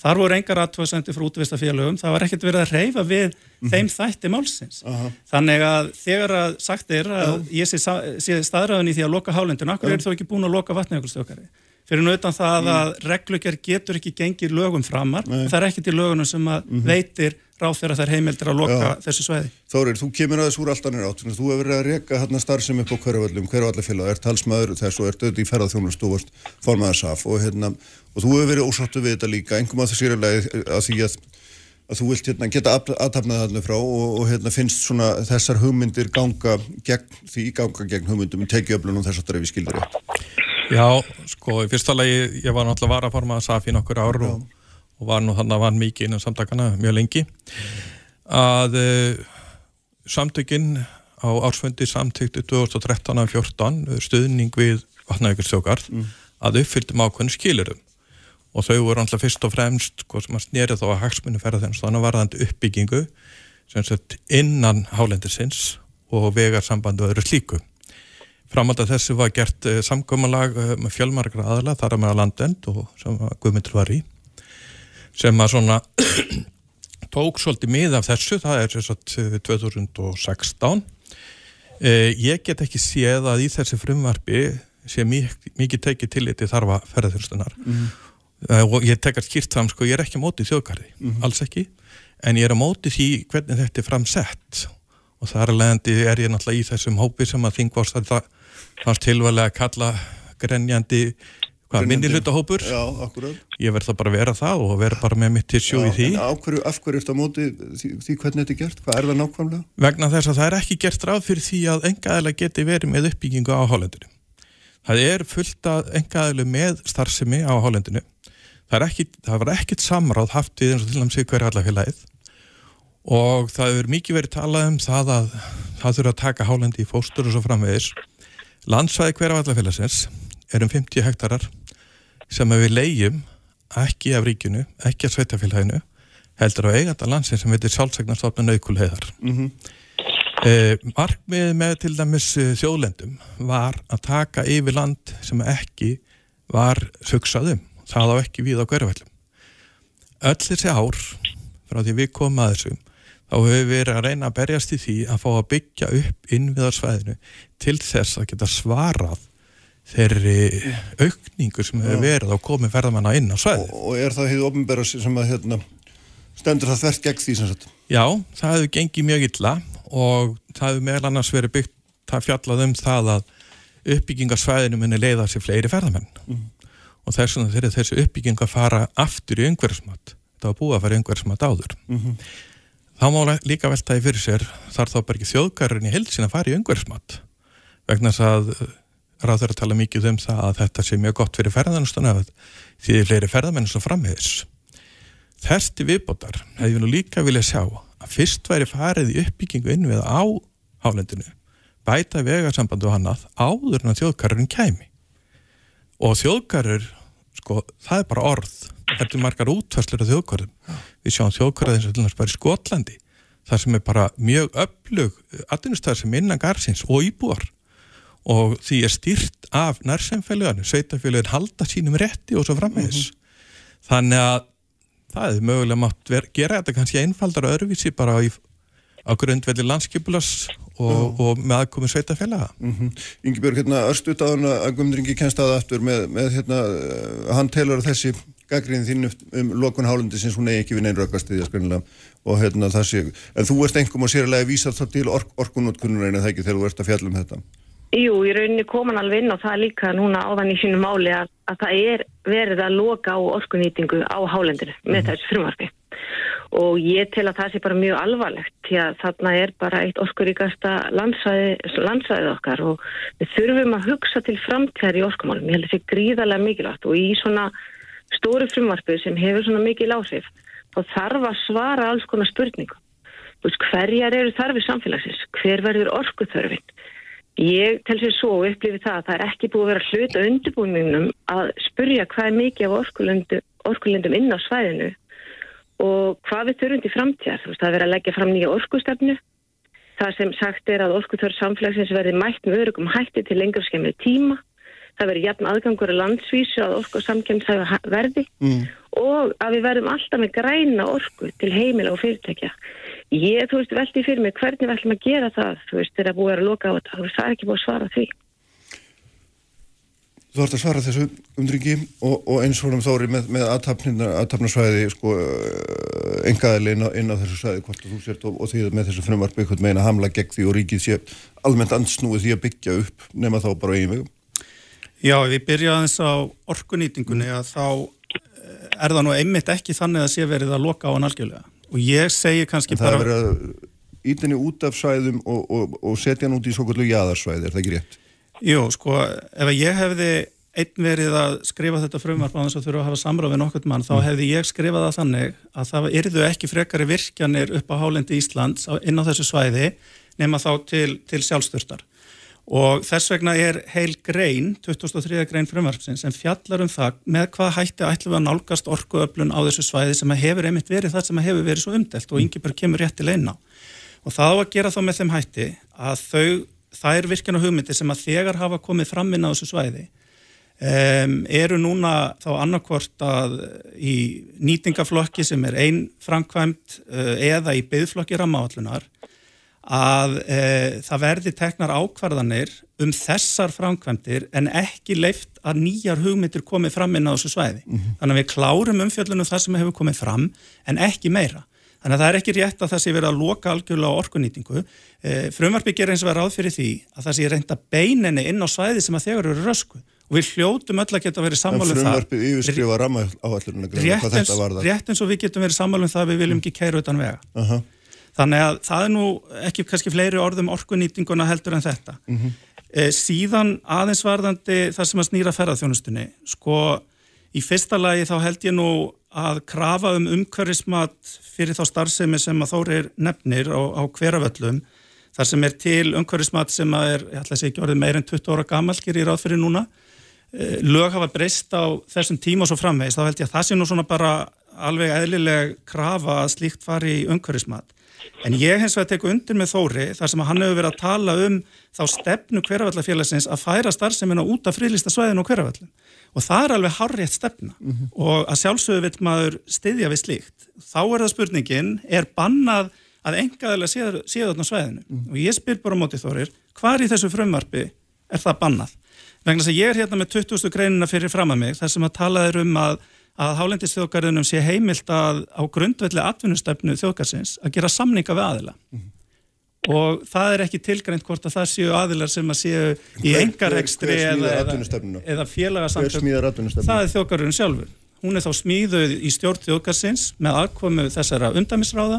Þar voru engar aðtöðsendir frá útvistafélögum, það var ekkert verið að reyfa við þeim þætti málsins. Aha. Þannig að þegar að sagt er að ég sé, sé staðræðan í því að loka hálendinu, akkur er þó ekki búin að loka vatnajökulstjókari? Fyrir nautan það að reglugjör getur ekki gengið lögum framar, Nei. það er ekkert í lögunum sem að veitir ráð þeirra þær heimildir að loka Já. þessu sveiði. Þórir, þú kemur aðeins úr alltaf nýra átt, þú hefur verið að reka hérna starfsem upp á hverjavöllum, hverjavallafélag, er talsmaður þess og er döð í ferðarþjónust og varst formaður SAF og, hérna, og þú hefur verið ósáttu við þetta líka, engum að það sérlega að því að, að þú vilt hérna, geta aðtapnað þarna frá og, og hérna, finnst svona þessar hugmyndir ganga gegn því, ganga gegn hugmyndum tekiöflun og þess að drefi skildir rétt. Já, sko, í fyrsta lagi, ég var náttúrulega varaformað SAF í nokkur ár og, og var nú þannig að vann mikið innan samtakana mjög lengi að uh, samtökin á ársfundi samtyktu 2013-14 stuðning við vatnavíkustjókar að uppfylltum ákveðin skilurum og þau voru alltaf fyrst og fremst hvað sem að snýri þá að hagsmunni ferða þennast þannig varðandi uppbyggingu sem sett innan hálendisins og vegarsambandu öðru slíku. Framhald að þessu var gert samkomalag uh, með fjölmargra aðla þar að með að landend og sem að Guðmundur var í sem að svona tók svolítið mið af þessu, það er þess að 2016 uh, ég get ekki séð að í þessi frumvarpi sé mikið, tekið tilliti þarfa ferðarþjóðstunar mm. uh, og ég tekar skýrt fram sko, ég er ekki á móti þjóðgarði, alls ekki en ég er á móti því hvernig þetta er framsett. Og þar að leiðandi er ég náttúrulega í þessum hópi sem að þingvast þetta fannst tilvæglega að kalla grenjandi hvað, minni hlutahópur Já, akkurat. ég verð það bara að vera það og vera bara með mitt til sjó í því. En af hverju, af hverju ertu á móti því, því hvernig þetta er gert? Hvað er það nákvæmlega? vegna þess að það er ekki gert ráð fyrir því að engaðilega geti verið með uppbyggingu á hálendinu það er fullt að engaðilega með starfsemi á hálendinu það, er ekki, það var ekkit samráð haft við eins og til dæmis í hverju allafélagið og það hefur mikið verið talað um það að það þurfa að taka hálendi í fóstur og svo framvegis. Landsvæði hverja allafélagsins er um 50 hektarar sem við leigjum ekki af ríkinu, ekki af sveitafélaginu heldur á eiganda landsin sem heitir sjálfsagnarstofnun aukulheiðar Mm Eh, markmið með til dæmis eh, þjóðlendum var að taka yfir land sem ekki var hugsaðum, það á ekki við á hverjafellum. Öll þessi ár, frá því við komum að þessum, þá hefur við verið að reyna að berjast í því að fá að byggja upp innviðarsvæðinu til þess að geta svarað þeirri aukningu sem hefur verið á komið ferðamanna inn á svæði. Og, og er það hefði ofnbæra sem að hérna, stendur það þvert gegn því sem sagt? Já, það hefur gengið mjög illa og það hefur meðal annars verið byggt, það fjallað um það að uppbyggingarsvæðinu muni leiða sér fleiri ferðamenn Mhm. og þess vegna þeirri þessi uppbygging að fara aftur í umhverfsmat það var búið að fara í umhverfsmat áður Mhm. þá má líka veltaði fyrir sér þar þá bara ekki þjóðgarinn í held sín að fara í umhverfsmat vegna þess að ráður að tala mikið um það að þetta sé mjög gott fyrir ferðanstuna því þið fleiri ferðamenn svo frammiðis þess til viðbótar hefði við nú líka vilja sjá að fyrst væri farið í uppbyggingu inn við á hálendinu bæta vegarsambandu og hannað áður en að þjóðgarurinn kæmi. Og þjóðgarur sko, það er bara orð. Þetta er margar útfæslur af þjóðgarðum. Við sjáum sem til næst bara í Skotlandi þar sem er bara mjög öflug atvinnustæðar sem innan garsins og íbúar og því er stýrt af nærsemfélaginu, sveitafélagin halda sínum rétti og svo framvegis. Þannig að það er mögulega mátt ver, gera þetta kannski einfaldar og öðruvísi bara í, á grundvelli landskipulas og, og með aðkomi sveitafélaga Mm -hmm. Ingi Björg, hérna, örstuðt á hann að Guðmundringi kennst að aftur með, með hérna, hann telur að þessi gaggríðin þín um lokun hálundi sinns hún eigi ekki við neynrökkast í því að skrinlega og hérna það sé, en þú ert engum og sérlega vísað þá til ork, orkunótkunnurinn eða ekki þegar þú ert að fjalla um þetta Jú, í rauninni kom hann alveg inn og það líka núna áðan í sínu máli að, að það er verið að loka á orkunýtingu á hálendinu með þessu frumvarfi og ég tel að það sé bara mjög alvarlegt því að þarna er bara eitt orkuríkasta landsvæði, landsvæði okkar og við þurfum að hugsa til framtíðar í orkumálum, ég held að það sé gríðarlega mikilvægt og í svona stóru frumvarfi sem hefur svona mikil áhrif þá þarf að svara alls konar spurningum. Þú veist, hverjar eru þarfið samfélagsins, hver verður orkuþörfin Ég tel sér svo og upplifi það að það er ekki búið að vera hluta undirbúningnum að spurja hvað er mikið af orkulundum inn á svæðinu og hvað við þurfum til framtíðar. Það er verið að leggja fram nýja orkustefnu. Það sem sagt er að orkuþörf samfélagsins verði mætt með örugum hætti til lengur skemmri tíma. Það verði jafn aðgangur að landsvísu að orku og samkjömsæðu verði mm. og að við verðum alltaf með græna orku til heimila og fyrirtækja. Ég, þú veist, veldi fyrir mig hvernig við ætlum að gera það, þú veist, þegar búið er að loka á þetta, þú veist, það er ekki búið að svara því. Þú ert að svara þessu umdringi og, og eins og um þóri með, með aðtapnarsvæði sko, engaðili inn, inn á þessu svæði hvort þú sért og, og því að með þessu frumvarp eitthvað meina hamla gegn því og ríkið sé almennt ansnúið því að byggja upp nema þá bara eigin vegum. Já, við byrjaðum þess á orkunýtingunni að þá er það nú einmitt ekki þannig að sé verið að loka á hann algjörlega og ég segi kannski en bara... Það er verið að ítinni út af svæðum og, og, og setja hann út í svo kvöldu jæðarsvæði, er það ekki rétt? Jú, sko, ef ég hefði einn verið að skrifa þetta frumvarp á þess að þurfa að hafa samráð við nokkurt mann, þá hefði ég skrifað það þannig að það yrðu ekki frekari virkjanir upp á hálendi Íslands inn á þessu svæði nema þá til, til sjálfstörstar og þess vegna er heil grein, 2003. grein frumvarpsins sem fjallar um það með hvað hætti ætlum við að nálgast orkuöflun á þessu svæði sem hefur einmitt verið það sem hefur verið svo umdelt og yngi bara kemur rétt til eina og það á að gera þá með þeim hætti að þau, það er virkjana hugmyndir sem að þegar hafa komið fram inn á þessu svæði um, eru núna þá annarkvort að í nýtingaflokki sem er einn framkvæmt uh, eða í byggflokki rammavallunar að e, það verði teknar ákvarðanir um þessar framkvæmdir en ekki leift að nýjar hugmyndir komið fram inn á þessu svæði. Mm -hmm. Þannig að við klárum umfjöldunum það sem hefur komið fram en ekki meira. Þannig að það er ekki rétt að það sé verið að loka algjörlega á orkunýtingu. E, frumvarpi gerir eins og verið ráð fyrir því að það sé reynda beininni inn á svæði sem að þegar eru rösku og við hljótum öll að geta verið sammálum það. Áallurinn rétt eins og við getum verið sammálum það við viljum ekki kæra utan vega. Uh -huh. Þannig að það er nú ekki kannski fleiri orðum orkunýtinguna heldur en þetta. Mm -hmm. e, síðan aðeins varðandi það sem að snýra ferðarþjónustunni. Sko, í fyrsta lagi þá held ég nú að krafa um umhverfismat fyrir þá starfsemi sem að þórir nefnir á, á hverjaföllum. Þar sem er til umhverfismat sem að er, ég ætla að segja ekki orðið meir en 20 ára gammal, gerir ráð fyrir núna. E, lög hafa breyst á þessum tíma og svo framvegist. Þá held ég að það sé nú svona bara alveg eðlileg krafa að slíkt fari í umhverfismat. En ég hens vegar teku undir með Þóri þar sem hann hefur verið að tala um þá stefnu hverjavallafélagsins að færa starfseminna út af frílista svæðinu og hverjavallum. Og það er alveg harriðt stefna mm -hmm. og að sjálfsögðu vil maður styðja við slíkt. Þá er það spurningin, er bannað að engaðilega séða þarna svæðinu? Mm -hmm. Og ég spyr bara á móti Þórir, hvar í þessu frumvarfi er það bannað? vegna að ég er hérna með 20. greinina fyrir fram að mig þar sem að tala er um að, að hálendisþjóðgarðunum sé heimilt að á grundvelli atvinnustefnu þjóðgarsins að gera samninga við aðila. Og það er ekki tilgrænt hvort að það séu aðilar sem að séu í engarekstri eða, eða, atvinnustefnu? það er þjóðgarðurinn sjálfur. Hún er þá smíðuð í stjórn þjóðgarsins með aðkomu þessara undamisráða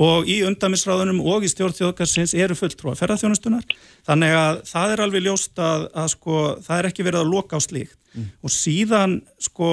og í undamisráðunum og í stjórn þjóðgarsins eru fulltrúa ferðarþjónustunar þannig að það er alveg ljóst að, að sko, það er ekki verið að loka á slíkt. Og síðan sko,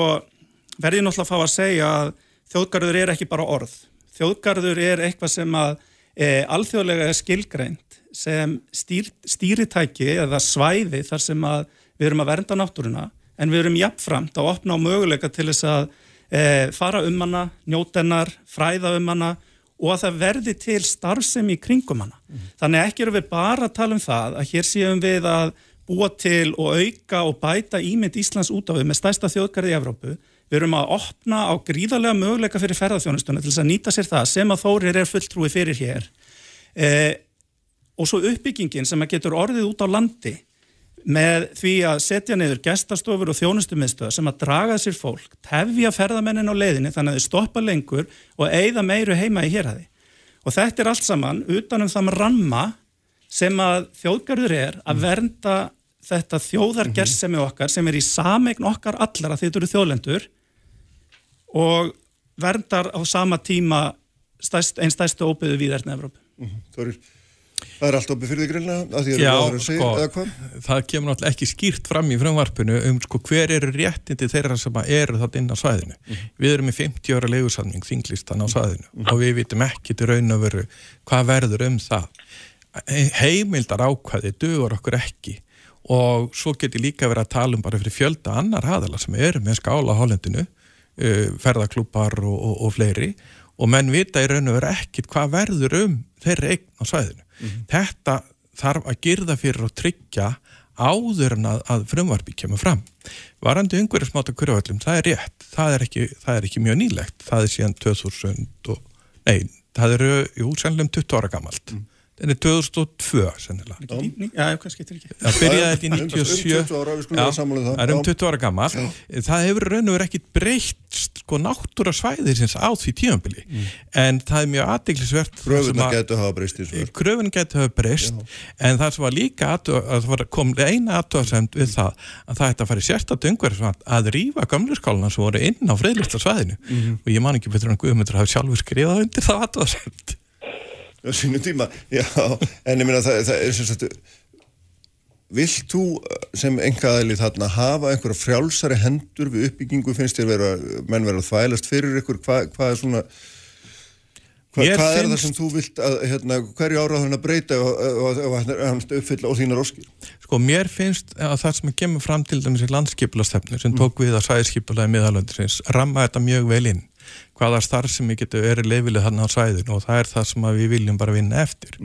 verði náttúrulega að fá að segja að þjóðgarður er ekki bara orð þjóðgarður er eitthvað sem að e, alþjóðlega er skilgreint sem stýr, stýritæki eða svæði þar sem að við erum að vernda náttúruna en við erum jafnframt að opna á möguleika til þess að e, fara um hana, njóta hennar, fræða um hana og að það verði til starfsemi í kringum hana. Þannig ekki erum við bara að tala um það að hér séum við að búa til og auka og bæta ímynd Íslands út á við með stærsta þjóðgarði í Evrópu. Við erum að opna á gríðarlega möguleika fyrir ferðarþjónustuna til þess að nýta sér það sem að Þórir er fulltrúi fyrir hér. Eh, og svo uppbyggingin sem að getur orðið út á landi með því að setja niður gestastofur og þjónustumiðstöð sem að draga sér fólk, tefja ferðamennin á leiðinni þannig að þau stoppa lengur og eigða meiru heima í hérhæði. Og þetta er allt saman utanum með ramma sem að þjóðgarður er að vernda þetta þjóðargersemi okkar sem er í sameign okkar allar að þetta eru þjóðlendur og verndar á sama tíma stærst, einn stærstu óbyðu viðarni Evrópu. Þorir, það er allt opið fyrir því greinlega að því að Já, það er að segja, sko, eða hvað? það kemur náttúrulega ekki skýrt fram í frumvarpinu um sko hver eru réttindi þeirra sem að eru það inn á svæðinu. Við erum í 50 ára leigusamning þinglistan á svæðinu og við vitum ekki til raun og veru hvað verður um það. Heimildar ákvæði dugur okkur ekki og svo getur líka verið að tala um bara fyrir fjölda annar haðala sem eru með skála á Hollendinu, uh, ferðaklúpar og, og, og fleiri og menn vita í raun og veru ekkit hvað verður um þeirra eign á svæðinu. Þetta þarf að girða fyrir og tryggja áður en að, að frumvarpi kemur fram. Varandi umhverjusmáta kurvöldum, það er rétt, það er, ekki, það er ekki mjög nýlegt, það er síðan 2000 og, nei, það eru, jú, sennilega um 20 ára gamalt. Það er 2002, sennilega. Já, hvað skiptir ekki? Það byrjaði þetta í Um 97 20 ára, við skulum vera sammála um það. það er um Já. 20 ára gammal það hefur raun og verið ekkit breytt sko náttúra svæðisins á því tímabili. En það er mjög aðdeglisvert Kröfunar getur hafa breyst kröfun getur hafa breyst. En það sem var líka það kom eina aðtöðasemd við það að það ætti að fara í sérstætt umhverfisvand að rýfa gamlurskáluna sem voru inn á friðlista svæðinu. Og ég man ekki betur en Guðmundur hafi sjálfur skrifað undir það aðtöðasemd á sínu tíma, já, en ég meina það, það er sagt vilt þú uh, sem engaðali þarna hafa einhverja frjálsari hendur við uppbyggingu, finnst þér vera menn vera að þvælast fyrir ykkur, hvað hva er svona hva, hvað er það finnst- sem þú vilt að, hérna, hverju ára hann að breyta og, og hann uppfylla og þínar óskir? Sko, mér finnst að það sem kemur fram til dæmis í landskipulastefnu sem tók við að svæðiskipulaði miðalöndisins ramma þetta mjög vel inn hvaða starfsemi getur verið leifileg þarna á svæðinu og það er það sem við viljum bara vinna eftir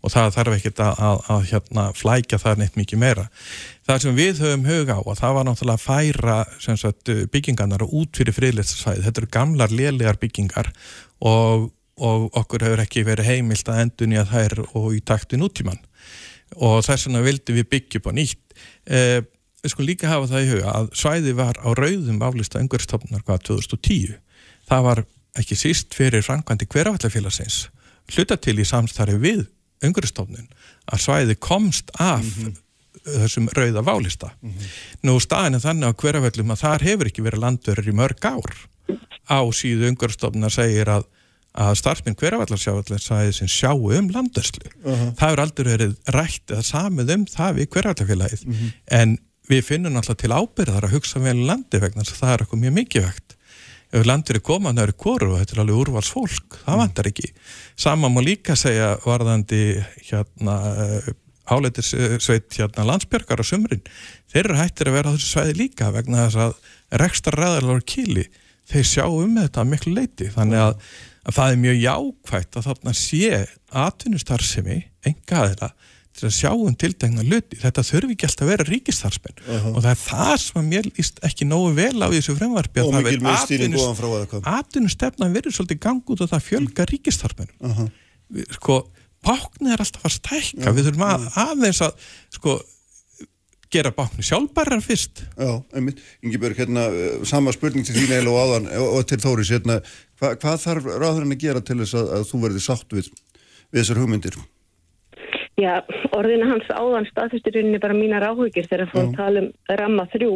og það þarf ekkert að, að, að hérna, flækja það neitt mikið meira. Það sem við höfum hug á og það var náttúrulega að færa sem sagt, byggingarnar út fyrir friðlistasvæði. Þetta eru gamlar lélegar byggingar og, og okkur hefur ekki verið heimilt að endunni að þær og í takti nútíman og þess vegna vildi við byggja upp á nýtt. Eh, við skulum líka hafa það í huga að svæði var á rauðum aflista umhverfstofnar hvað 2010. Það var ekki síst fyrir framkvæmdi hverjafallafélagsins hluta til í samstarfi við umhverfstofnun að svæði komst af þessum rauða válista. Nú staðin er þannig á hverjafallum að þar hefur ekki verið landverður í mörg ár á síðu umhverfstofnar segir að að starfsminn hverjavallarsjávallar sjáu um landörslu. Það hefur aldrei verið rætt eða samið um það við hverjavallafélagið en við finnum alltaf til ábyrðar að hugsa vel um landi vegna þess að það er eitthvað mjög mikið vegt. Ef landur er komað það eru kóru og þetta er alveg úrvals fólk, það vantar ekki. Sama má líka segja varðandi hérna áleitisveit hérna landsbjörgar á sumrin. Þeir eru hættir að vera á þessu svæði líka vegna þess að rekstar ræðalar kýli, þeir sjá um þetta miklu leiti. Þannig að, að það er mjög jákvægt að þarna sé atvinnustarfsemi, enga aðeila, til að sjá um tildegna luti. Þetta þurfi ekki alltaf að vera ríkistarsmenn og það er það sem mér líst ekki nógu vel á þessu fremvarpi og að það verður miðstýring atvinnus- góðan frá eða hvað? atvinnustefnan verður svolítið gang út og það fjölga ríkistarfmennum sko, báknið er alltaf að stækka. Við þurfum að, aðeins að sko, gera báknu sjálfbærar fyrst. Já, einmitt. Ingebjörg, hérna, sama spurning til þín eiginlega og áðan og til Þóris, hérna, hva, hvað þarf ráðurinn að gera til þess að, að þú verði sátt við, við þessar hugmyndir? Já, orðina hans áðan staðfyrsturinn er bara mínar áhugir þegar hann fór tala um ramma þrjú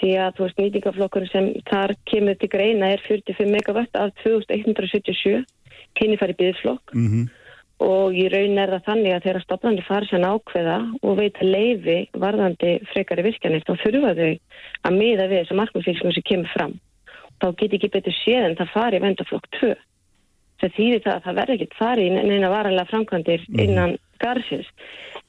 því að þú veist nýtingaflokkur sem þar kemur til greina er 45 megawatt af 2177 kynni farið byggðflokk Mm -hmm. og í raun er það þannig að þegar stopnandi farið sem ákveða og veita leifi varðandi frekari virkjanir þá þurfa þau að miða við þess að markmannfylgjum sem kemur fram. Þá get ekki betur séð en það farið vendaflokk 2. Það þýðir það að það verður ekkert farið í neina varanlega framkvæmdir innan garðsins.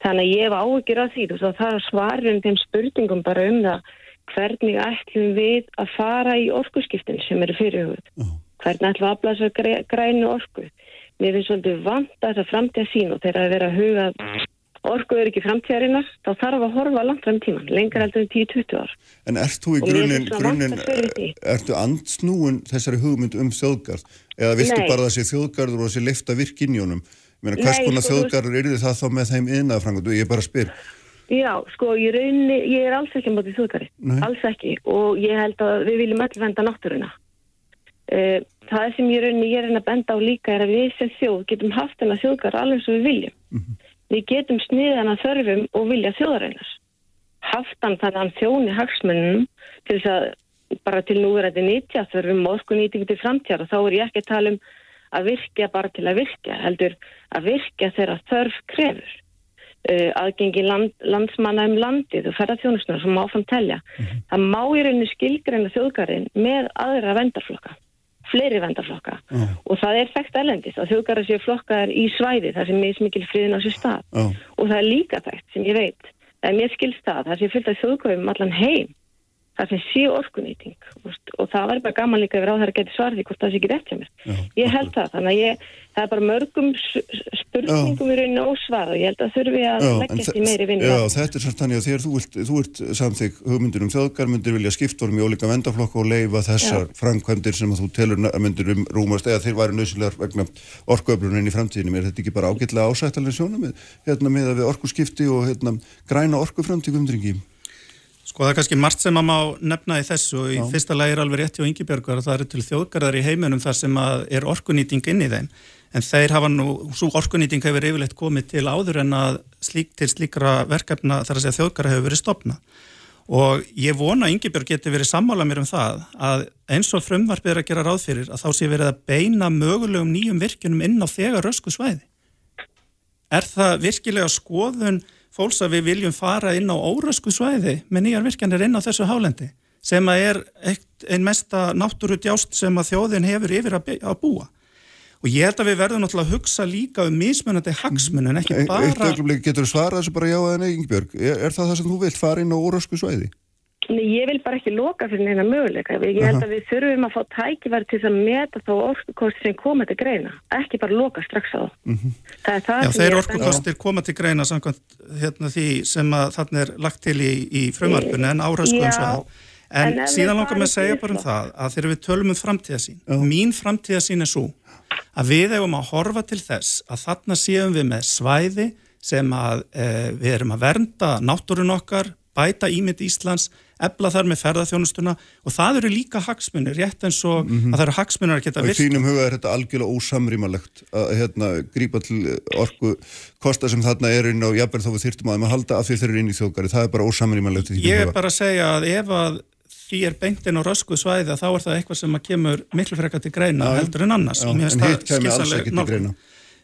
Þannig að ég hef áhugir á því og það er svarum þeim spurningum bara um það hvernig ætlum við að fara í orkuskiptin sem eru fyrirhugð. Hvernig ætlum við að afla þessar grænu orku. Mér finnst svolítið vant að þessa framtíða sín og þegar að vera að huga orku er ekki framtíðarinnar, þá þarf að horfa langt fram tíman, lengur heldur en 10-20 ár. En ert þú í fyrir því. ertu andsnúin þessari hugmynd um þjóðgarð? Eða viltu Nei. bara sé þjóðgarður og að sé leifta virkinjónum? Ég meina, hvers konar sko, þjóðgarður er það þá með þeim innafrangundu? Ég bara spyr. Já, sko, ég, raunni, ég er alls ekki þjóðgari, Nei. alls ekki og ég held að við viljum öll venda náttúruna. Uh, það sem ég raunni, ég er að benda á líka er að við sem þjóð getum haft hennar þjóðgar alveg sem við viljum. Við getum sniðan að þörfum og vilja þjóðareinar. Haft hann þannig að hann þjóni hagsmunum til þess að bara til núverandi nýtja þörfum og orkunýtingu til framtíðar og þá er ég ekki að tala um að virkja bara til að virkja, heldur að virkja þegar þörf krefur. Uh, aðgengi land, landsmanna um landið og ferðarþjónusnar sem má áfram telja. Það má í rauninu skilgreina þjóðgarinn með aðra vendarflokka, fleiri vendarflokka og það er þekkt erlendis að þjóðgarinn séu flokkaðar í svæði þar sem mismikil friðin á sér stað. Já. og það er líka þekkt sem ég veit að mér skilst það, það sé fyllt af þjóðgöfum allan heim það sem sé orkunýting og það væri bara gaman líka yfir á það að geta svarði hvort það sé ekki rétt hjá mér. Ég held það, þannig að ég, það er bara mörgum spurningum í rauninu ósvar og ég held að þurfi að Já, leggjast í meiri vinnu. Já, þetta er samt þannig að þegar þú, vilt, þú ert samþygg hugmyndir um þjóðgar, myndir vilja skiptvorm í ólíka vendaflokka og leifa þessar framkvæmdir sem að þú telur myndir um rúmast eða þeir væri nöðsynlegar vegna orkuöflunin í framtíðinum. Er þetta ekki bara ágætlega ásættalega sjónum hérna, með Sko það er kannski margt sem að má nefna í þessu og í fyrsta lagi er alveg rétt hjá Ingibjörgur að það eru til þjóðgarðar í heiminum þar sem að er orkunýting inn í þeim. En þeir hafa nú, svo orkunýting hefur yfirleitt komið til áður en að slík, til slíkra verkefna þar að segja þjóðgarða hefur verið stopnað og ég vona að Ingibjörg geti verið sammála mér um það að eins og frumvarpið er að gera ráð fyrir að þá sé verið að beina mögulegum nýjum virkjunum inn á þegar rösku svæði fólks að við viljum fara inn á órösku svæði með nýjar virkjanir inn á þessu hálendi sem að er eitt, ein mesta náttúru djást sem að þjóðin hefur yfir að, að búa og ég held að við verðum náttúrulega að hugsa líka um mismunandi hagsmunin, ekki Eitt bara augnablik getur þú svarað þessu bara já eða nei, Ingebjörg. Er, er það það sem þú vilt fara inn á órösku svæði? Nei, ég vil bara ekki loka fyrir neina möguleika. Ég held að við þurfum að fá tækifæri til að meta þá orkukosti sem koma til greina. Ekki bara loka strax á það. Það er það Já, þeir orkukostir koma til greina samkvæmt hérna, því sem að þarna er lagt til í, í frumvarpinu en árösku Já, um svæð. En, en síðan langar með að segja bara um það að þegar við tölum um framtíðasín, mín framtíðasín er svo að við hefum að horfa til þess að þarna séum við með svæði sem að e, við erum að vernda náttúrun okkar, bæta ímynd Íslands, ebla þar með ferðarþjónustuna og það eru líka hagsmunir, rétt eins og að það eru hagsmunir að geta Og í virkt. þínum huga er þetta algjörlega ósamrýmalegt að hérna, grípa til orku kosta sem þarna er inn á jafnverð þó við þyrftum að að halda af því þeir eru inn í þjóðgari. Það er bara ósamrýmalegt í þínum Ég er huga. bara að segja að ef að því er beintin á rösku svæði þá er það eitthvað sem að kemur miklu frekar til greina heldur en annars. Já, Og en það hitt kæmi alls ekki til greina.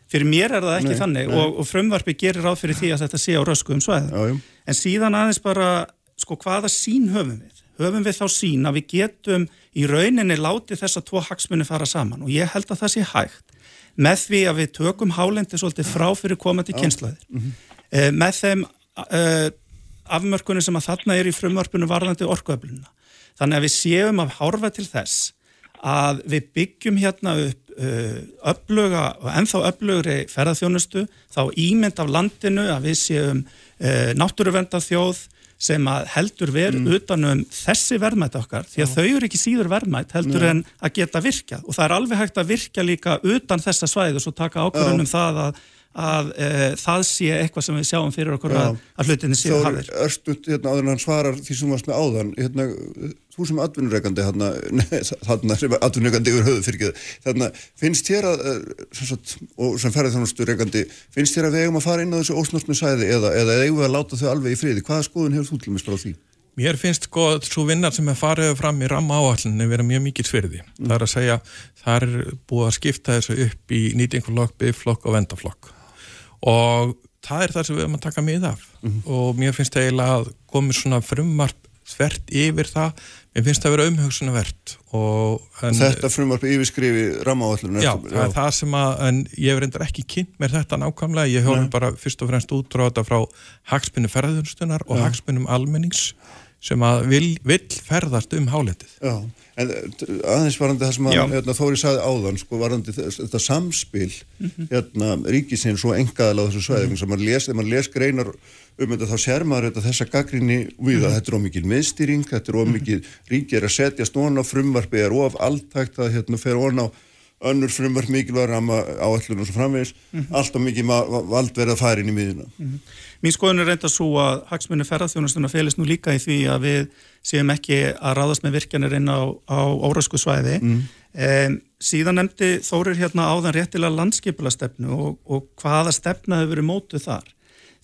Fyrir mér er það ekki Nei, þannig nei. og, og frumvarpi gerir ráð fyrir því að þetta sé á rösku um svæði. Já, já. En síðan aðeins bara, sko, hvaða sín höfum við? Höfum við þá sín að við getum í rauninni látið þessa tvo hagsmunni fara saman og ég held að það sé hægt með því að við tökum hálendi svolítið frá fyrir komandi kynslaðir. Mhm. Eh, með þeim uh, afmörkunni sem að þarna er í frumvarpinu varðandi orkuöflunina. Þannig að við séum að hárfa til þess að við byggjum hérna upp uh, öfluga og ennþá öflugri ferðarþjónustu, þá ímynd af landinu að við séum uh, náttúruvernda þjóð sem að heldur verð utanum þessi verðmætt okkar, því að þau eru ekki síður verðmætt heldur en að geta virkjað. Og það er alveg hægt að virkja líka utan þessa svæði og taka ákvörðunum það að, að e, það sé eitthvað sem við sjáum fyrir okkur Já. að, að hlutinni séu hafðir. Örstut, hérna, áður en hann svarar því sem varst með áðan, hérna, þú sem atvinnureikandi, hérna, þarna sem atvinnureikandi yfir höfu fyrir ekki, þarna, finnst þér að, eh, sem sagt, og sem ferðið þannig reikandi, finnst þér að við eigum að fara inn á þessu ósnortnu sæði eða, eða eigum við að láta þau alveg í friði? Hvaða skoðun hefur þú til mig spara á því? Mér finnst sko svo vinnar sem er farið fram í ramma áallinu vera mjög mikið svirði. Það er að segja, það er búið að skipta þessu upp í nýtingflokk, byggflokk og vendaflokk. Og það er það sem við höfum að taka mið af. Og mér finnst eiginlega að komið svona frumvarp þvert yfir það. Mér finnst það að vera en, Þetta frumvarpi yfirskrifi rammaáallinu Já, það er það sem að, en ég hef reyndar ekki kynnt mér þetta nákvæmlega, ég höfum bara fyrst og fremst útráða frá hagsmunum ferðunstunnar og hagsmunum almennings sem að vil, vill ferðast um hálendið. Já, en eh, aðeins varandi það sem að hérna, Þóri saði áðan, sko, varandi þetta samspil hérna, ríkisins og engaðal á þessu svæðum sem maður les, þegar maður les greinar um þetta þá sér maður þetta þessa gaggrinni við að þetta er ómikið miðstýring, þetta er ómikið ríki er að setja stóna frumvarpi er of alltækt að hérna fer ón á önnur frumvarp mikilvægur ramma áallun og svo framvegis, alltaf mikið vald verið að fara inn í miðina. Mín skoðun er reynda svo að hagsmunni ferðarþjónustuna félist nú líka í því að við séum ekki að ráðast með virkjanir inn á, á órasku svæði. Mm. síðan nefndi Þórir hérna áðan réttilega landskipulastefnu og, og hvaða stefna hefur verið mótuð þar.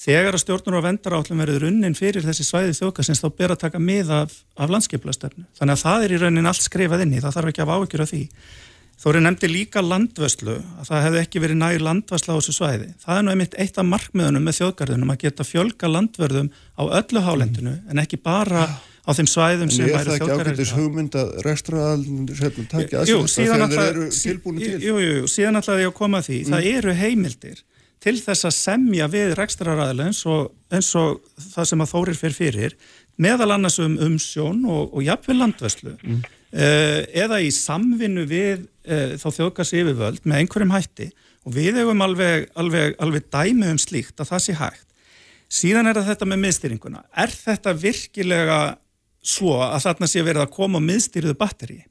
Þegar að stjórnur og vendarállum verður unnin fyrir þessi svæði þjókasins þá ber að taka mið af, af landskipulastefnu. Þannig að það er í raunin allt skrifað inn í, það þarf ekki að af því. Þóri nefndi líka landvöslu, að það hefði ekki verið nægir landvösla á þessu svæði. Það er nú einmitt eitt af markmiðunum með þjóðgarðunum að geta fjölga landvörðum á öllu hálendinu en ekki bara á þeim svæðum En sem væri það ekki ágættis þjóðgarður. hugmynd að rekstraðalinn takja að Jú, sér síðan þegar þeir ætla- eru sí- tilbúin til? Jú, jú, jú, síðan ætlaði ég að koma að því. Það eru heimildir til þess að semja við rekstraræðilega eins og, eins og það sem að Þórir fyrir fyrir, meðal annars um umsjón og, og jafnvel landvöslu mm. Eða í samvinnu við uh, þá þjóðgasi yfirvöld með einhverjum hætti og við hefum alveg, alveg, alveg dæmi um slíkt að það sé hægt. Síðan er þetta með miðstýringuna. Er þetta virkilega svo að þarna sé verið að koma miðstýriðu batteri?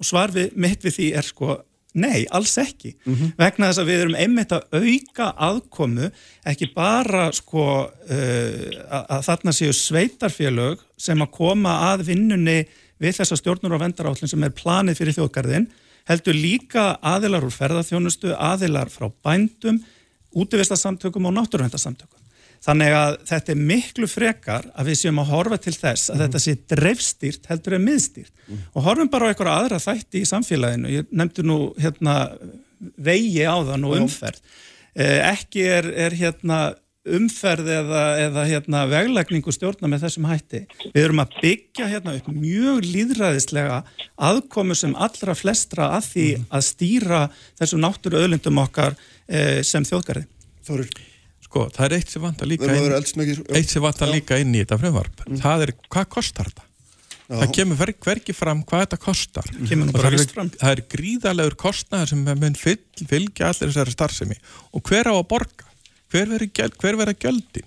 Og svar við, mitt við því er sko, nei, alls ekki. Vegna þess að við erum einmitt að auka aðkomu, ekki bara sko uh, að, að þarna séu sveitarfélög sem að koma að vinnunni við þessa stjórnur og vendarállin sem er planið fyrir þjóðgarðin, heldur líka aðilar úr ferðarþjónustu, aðilar frá bændum, útivistasamtökum og náttúruvendasamtökum. Þannig að þetta er miklu frekar að við séum að horfa til þess að þetta sé dreifstýrt heldur en miðstýrt og horfum bara á einhverja aðra þætti í samfélaginu. Ég nefndi nú hérna vegi á þann og umferð. Eh, ekki er, er hérna umferð eða, eða hérna veglækningu stjórna með þessum hætti. Við erum að byggja hérna upp mjög líðræðislega aðkomu sem allra flestra að því að stýra þessum náttúru öðlindum okkar eh, sem þjóðgarði. Þórir, Sko, það er eitt sem vantar við líka að inn, líka inn í þetta frumvarp. Það er, hvað kostar þetta? Það kemur hver, hvergi fram hvað þetta kostar. Kemur nú Og bara það er-. Það er gríðalegur kostnaður sem mun fylgja allir þessari starfsemi. Og hver á að borga? Hver verður gjöldin?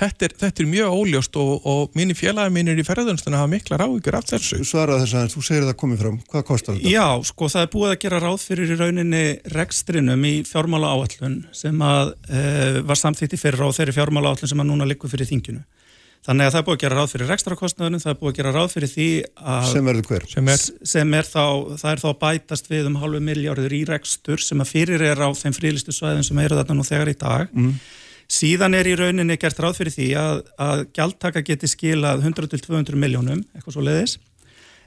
Þetta er, þetta er mjög óljóst og, og mínir félagi mínir í ferðunstuna hafa miklar áhyggjur af þessu. Svaraði þess að þú segir það komið fram. Hvað kostar þetta? Já, sko það er búið að gera ráð fyrir í rauninni rekstrinum í fjármála áallun sem að uh, var samþýtt í fyrra á þeirri fjármála áallun sem að núna liggur fyrir þinginu. Þannig að það er búið að gera ráð fyrir rekstrakostnaðunum, það er búið að gera ráð fyrir því að Sem verður hver? Sem er, sem er þá, það er þá bætast við um halvu miljárður í rekstur sem að fyrir er á þeim frílistu svæðum sem eru þarna nú þegar í dag. Síðan er í rauninni gert ráð fyrir því að, að gjaldtaka geti skilað 100-200 miljónum, eitthvað svo leiðis.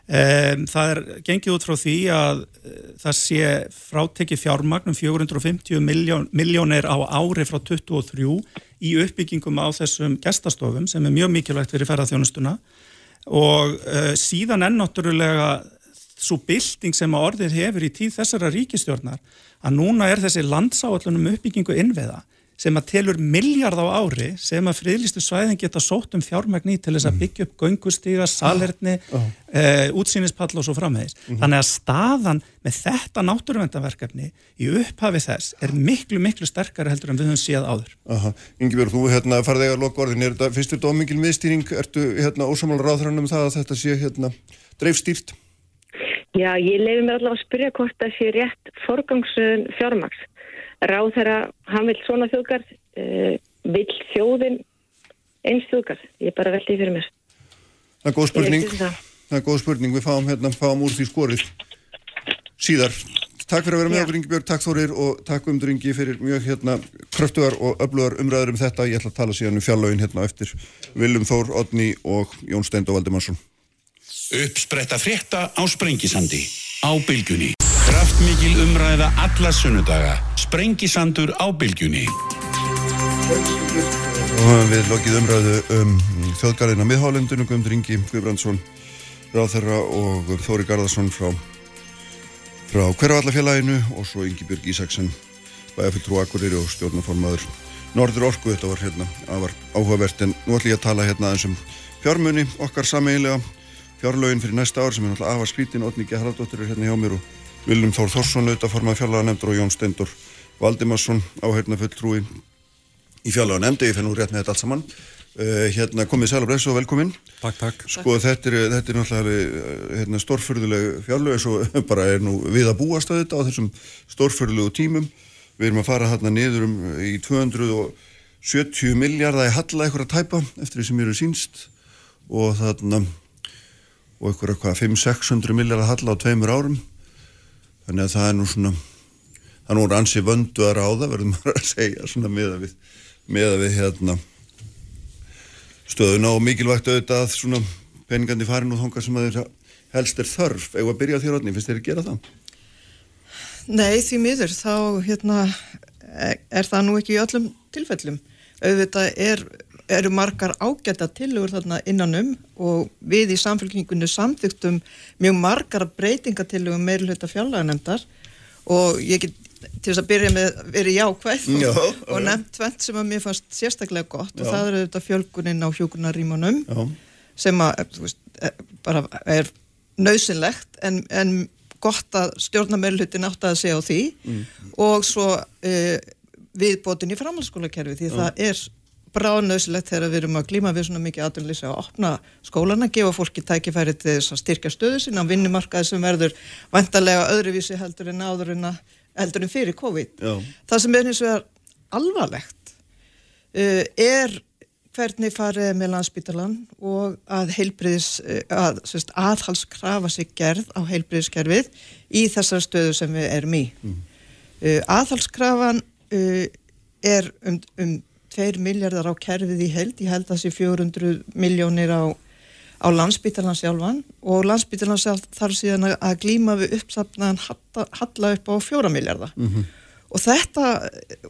Um, það er gengið út frá því að uh, það sé frátekið fjármagn um 450 miljón, miljónir á ári frá 23 í uppbyggingum á þessum gestastofum sem er mjög mikilvægt fyrir ferðarþjónustuna og uh, síðan enn náttúrulega svo bylting sem að orðið hefur í tíð þessara ríkistjórnar að núna er þessi landsáallunum uppbyggingu innveða sem að telur miljard á ári sem að friðlistu svæðin geta sótt um fjármagn í til þess að byggja upp göngustíga, salerni, oh. uh, útsýnispall og svo framvegis. Þannig að staðan með þetta náttúruvendaverkefni í upphafi þess er miklu, miklu sterkari heldur en við höfum séð áður. Aha, Ingebjörg, þú hérna farði eiga loka orðin, er þetta, þetta ómikil miðstýring, ertu hérna ósamála ráðhrann um það að þetta sé hérna dreifstýrt? Já, ég leiði mér allavega að spyrja hvort það sé rétt forgangsun fjármaks. Ráð þeirra, hann vil svona þjóðgarð, uh, vil þjóðin eins þjóðgarð. Ég bara veldi fyrir mér. Það er góð spurning. Það. Það er góð spurning. Við fáum hérna, fáum úr því skorið síðar. Takk fyrir að vera með okkur Ingi Björg, takk Þórir og takk um Ingi fyrir mjög hérna kröftugar og öflugar umræður um þetta. Ég ætla að tala síðan um fjallagin hérna eftir Viljum Þór, Odni og Jón Steind og Valdimarsson. Uppspretta frétta á Sprengisandi á Bylgjunni. Kraftmikil umræða alla sunnudaga. Sprengisandur á Bylgjunni. Og við lokið umræðu um þjóðgarðina miðhálendinu, Guðmundur Ingi Guðbrandsson, Ráþerra og Þóri Garðarsson frá, frá hverjavallafélaginu og svo Ingi Björg Ísaksen, bæjarfulltrú Akureyri og stjórnaformaður Norður Orku. Þetta var hérna afar áhugavert en nú ætlum ég að tala hérna aðeins um fjármunni okkar sameiginlega, fjárlögin fyrir næsta ár sem er náttúrulega afar skrítin, Otni G. Haraldóttir er hérna hjá mér og Viljum Þór Þórsson auðvitað formað fjárlaga nefndur og Jón Steindur Valdimarsson áheirna fulltrúi í fjárlega nefndi, ég fenn nú rétt með þetta allt saman. Uh, hérna komið sæl og og velkomin. Takk, takk. sko þetta er, þetta er náttúrulega uh, hérna, stórfyrðuleg fjárlega svo bara er nú við að búast að þetta á þessum stórfyrðulegu tímum. Við erum að fara hérna niður um í 270 miljardar í halla eitthvað að tæpa eftir því sem eru sínst og þarna og eitthvað eitthvað 500-600 miljardar halla á tveimur árum. Þannig að það er nú svona það er nú ansi vöndu að ráða verðum maður að segja svona meða við meða við hérna stöðuna og mikilvægt auðvitað að svona peningandi farin og þongar sem að þeir helst er þörf eða að byrja á þér átni, finnst þér að gera það? Nei, því miður, þá hérna, er, er það nú ekki í öllum tilfellum. Auðvitað er, eru margar ágæta tillögur þarna innanum og við í samfélkingunni samþyktum mjög margar breytingatillögum meirulhauta fjallaganendar og ég get til þess að byrja með verið jákvæð Já, og, og já. nefnt tvent sem að mér fannst sérstaklega gott og Já. það eru auðvitað fjölgunin á hjúkunarímanum Já, sem að veist, eh, bara er nöðsynlegt en, en gott að stjórnameirlutin átt að segja á því og svo uh, viðbótin í framhaldsskólakerfi því það er bráðnöðsynlegt þegar við erum að glíma við svona mikið aðunlýsa að opna skólana, gefa fólki tækifæri til þess að styrkja stöðu sín á vinnumarkaði sem verður vantarlega öðruvísi heldur en áður en, að, heldur en fyrir COVID. já, Það sem er hins vegar alvarlegt uh, er hvernig farið er með landsbítalan og að heilbriðis, að sérst, aðhalskrafa sig gerð á heilbriðiskerfið í þessar stöðu sem við erum í. Uh, aðhalskrafan uh, er um, um 2 miljardar á kerfið í held, ég held að það sé 400 miljónir á, á landsbítalan sjálfan og landsbítalan sjálf þarf síðan að, glíma við uppsafnaðan halla, upp á 4 miljardar. Og þetta,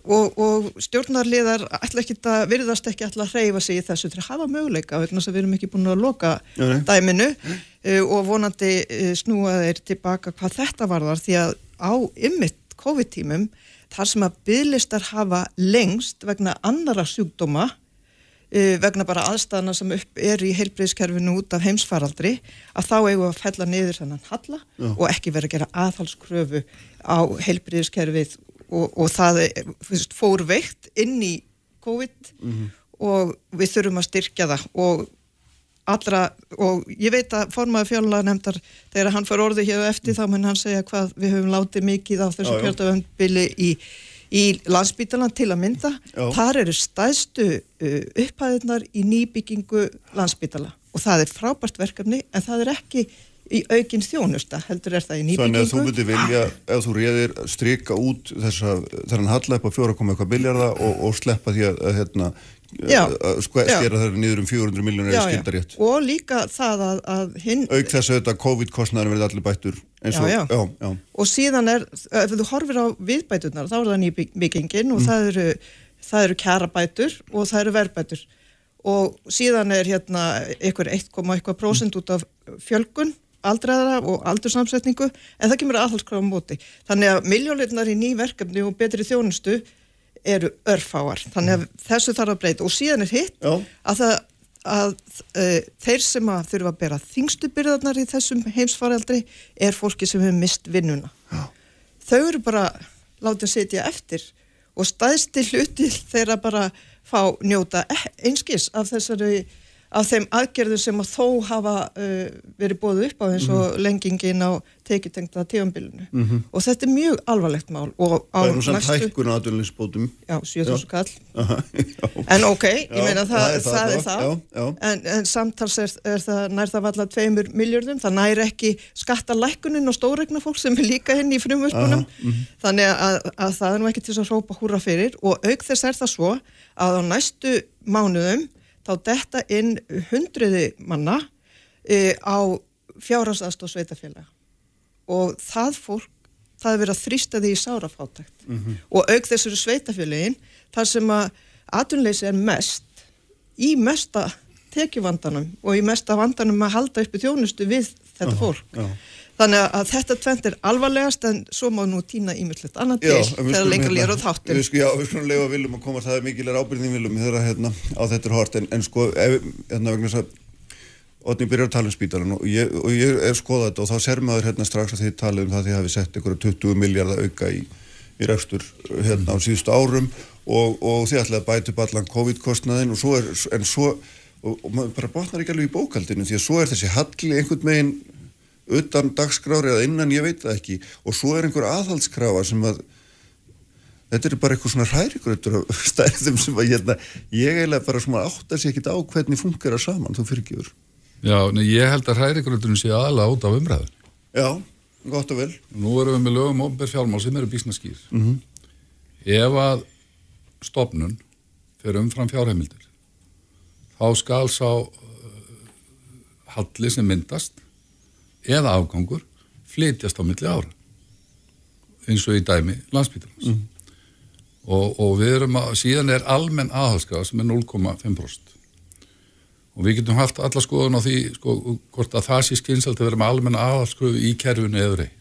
og, og stjórnarliðar ætla ekki að virðast ekki ætla að hreyfa sig í þessu til að hafa möguleika vegna að við erum ekki búin að loka nei. dæminu uh, og vonandi uh, snúa þeir tilbaka hvað þetta varðar því að á ymmit COVID-tímum þar sem að bygglistar hafa lengst vegna annara sjúkdóma vegna bara aðstæðana sem er í heilbreyðskerfinu út af heimsfaraldri að þá eigum við að fella niður þennan halla og ekki vera að gera aðhalskröfu á heilbreyðskerfið og, og það þú veist, fór veikt inn í COVID og við þurfum að styrkja það og allra, og ég veit að formaður fjárlega nefndar, þegar hann fær orði hér á eftir þá mun hann segja hvað við höfum látið mikið á þessu Já, já. kjörtaföndbili í, í landsbítalan til að mynda Já. þar eru stæðstu uh, upphæðunar í nýbyggingu landsbítala og það er frábært verkefni en það er ekki í aukinn þjónusta, heldur er það í nýbyggingu þannig að þú myndir vilja ef þú reyðir strika út þessa, þennan halla upp á 4, eitthvað biljarda og, og sleppa því að, að hérna Já. Já. skera það niður um 400 miljónir eða skildarétt og líka það að, að hinn auk þess að þetta COVID-kostnæður verði allir bættur eins og, Já, já. já, já. og síðan er, ef þú horfir á viðbæturnar, þá er það nýbyggingin Mm. og það eru, það eru kjarabætur og það eru verbætur og síðan er hérna ykkur 1,1 prósent út af fjölgun aldraðara og aldursamsetningu en það kemur aðhalskrafa á móti þannig að miljónleirnar í ný verkefni og betri þjónustu eru örfáar. Þannig að þessu þarf að breyta. Og síðan er hitt Já. að, það, að uh, þeir sem að þurfa að bera þingstu byrðarnar í þessum heimsfaraldri er fólki sem hefur mist vinnuna. Já. þau eru bara látið setja eftir. Og staðsti hluti þeirra bara fá njóta e- einskis af þessari af þeim aðgerðu sem að þó hafa uh, verið bóðu upp á eins og lengingin á tekjutengta tífambilinu og þetta er mjög alvarlegt mál og á Það er næstu, hækkun á atvinnuleysbótum. já, 7000 kall. En ok, ég meina það, það er það, það, já, já. En, en samtals er, er það nær það valla tveimur miljardum, það nær ekki skattalækkunin og stóregna fólk sem er líka henni í frumvörpunum, mhm. þannig að, að það er nú ekki til að hrópa húra fyrir. Og auk þess er það svo að á næstu mánuðum þá detta inn hundruði manna e, á fjárhansast og sveitafélag og það fólk, það er verið að þrýsta því í sárafátækt og auk þessari sveitafélagin þar sem að atvinnleysi er mest í mesta tekjuvandanum og í mesta vandanum að halda uppi þjónustu við þetta fólk. já. Þannig að þetta tvent er alvarlegast en svo má nú týna ímyndslegt annað til við þegar lengur hérna- líður á þáttum. við skulum- Já, við skulum leifa viljum að koma, það er mikilir ábyrðin viljum þegar hérna, á þetta er hort, en, en sko, ef, hérna vegna þess að Otni byrjar að tala um spítalan og ég, og ég er skoðað þetta og þá ser maður hérna strax að þið talið um það að þið hafi sett ykkur 20 miljardar auka í, í rekstur hérna á síðustu árum og, og þið ætlaði að bæta upp allan COVID-kostnaðin og svo er, en svo, og, og maður bara botnar ekki alveg í bókaldinu því að svo er þessi halli einhvern veginn utan dagskrári eða innan, ég veit það ekki og svo er einhver aðhaldskrafa sem að þetta er bara eitthvað svona hrærigrötur af stærðum sem að hérna, ég eiginlega bara svona áttar sér ekkit á hvernig funkar það saman, þú fyrirgjur Já, nei, ég held að hrærigröndunum sé aðalega út af umræðun. Já, gott og vel Nú erum við með lögum ofnbær fjármál sem eru bísna skýr. Mhm. Ef að stopnun fyrir umfram fjárheimildir, þá skal sá uh, halli sem myndast eða afgangur flytjast á milli ára eins og í dæmi landsbítalans. Og, og við erum að, síðan er almenn aðhalskaða sem er 0,5% og við getum haft alla skoðun á því sko, hvort að það sé skynsalt að vera með almenna aðhalskröfu í kerfinu eður ei.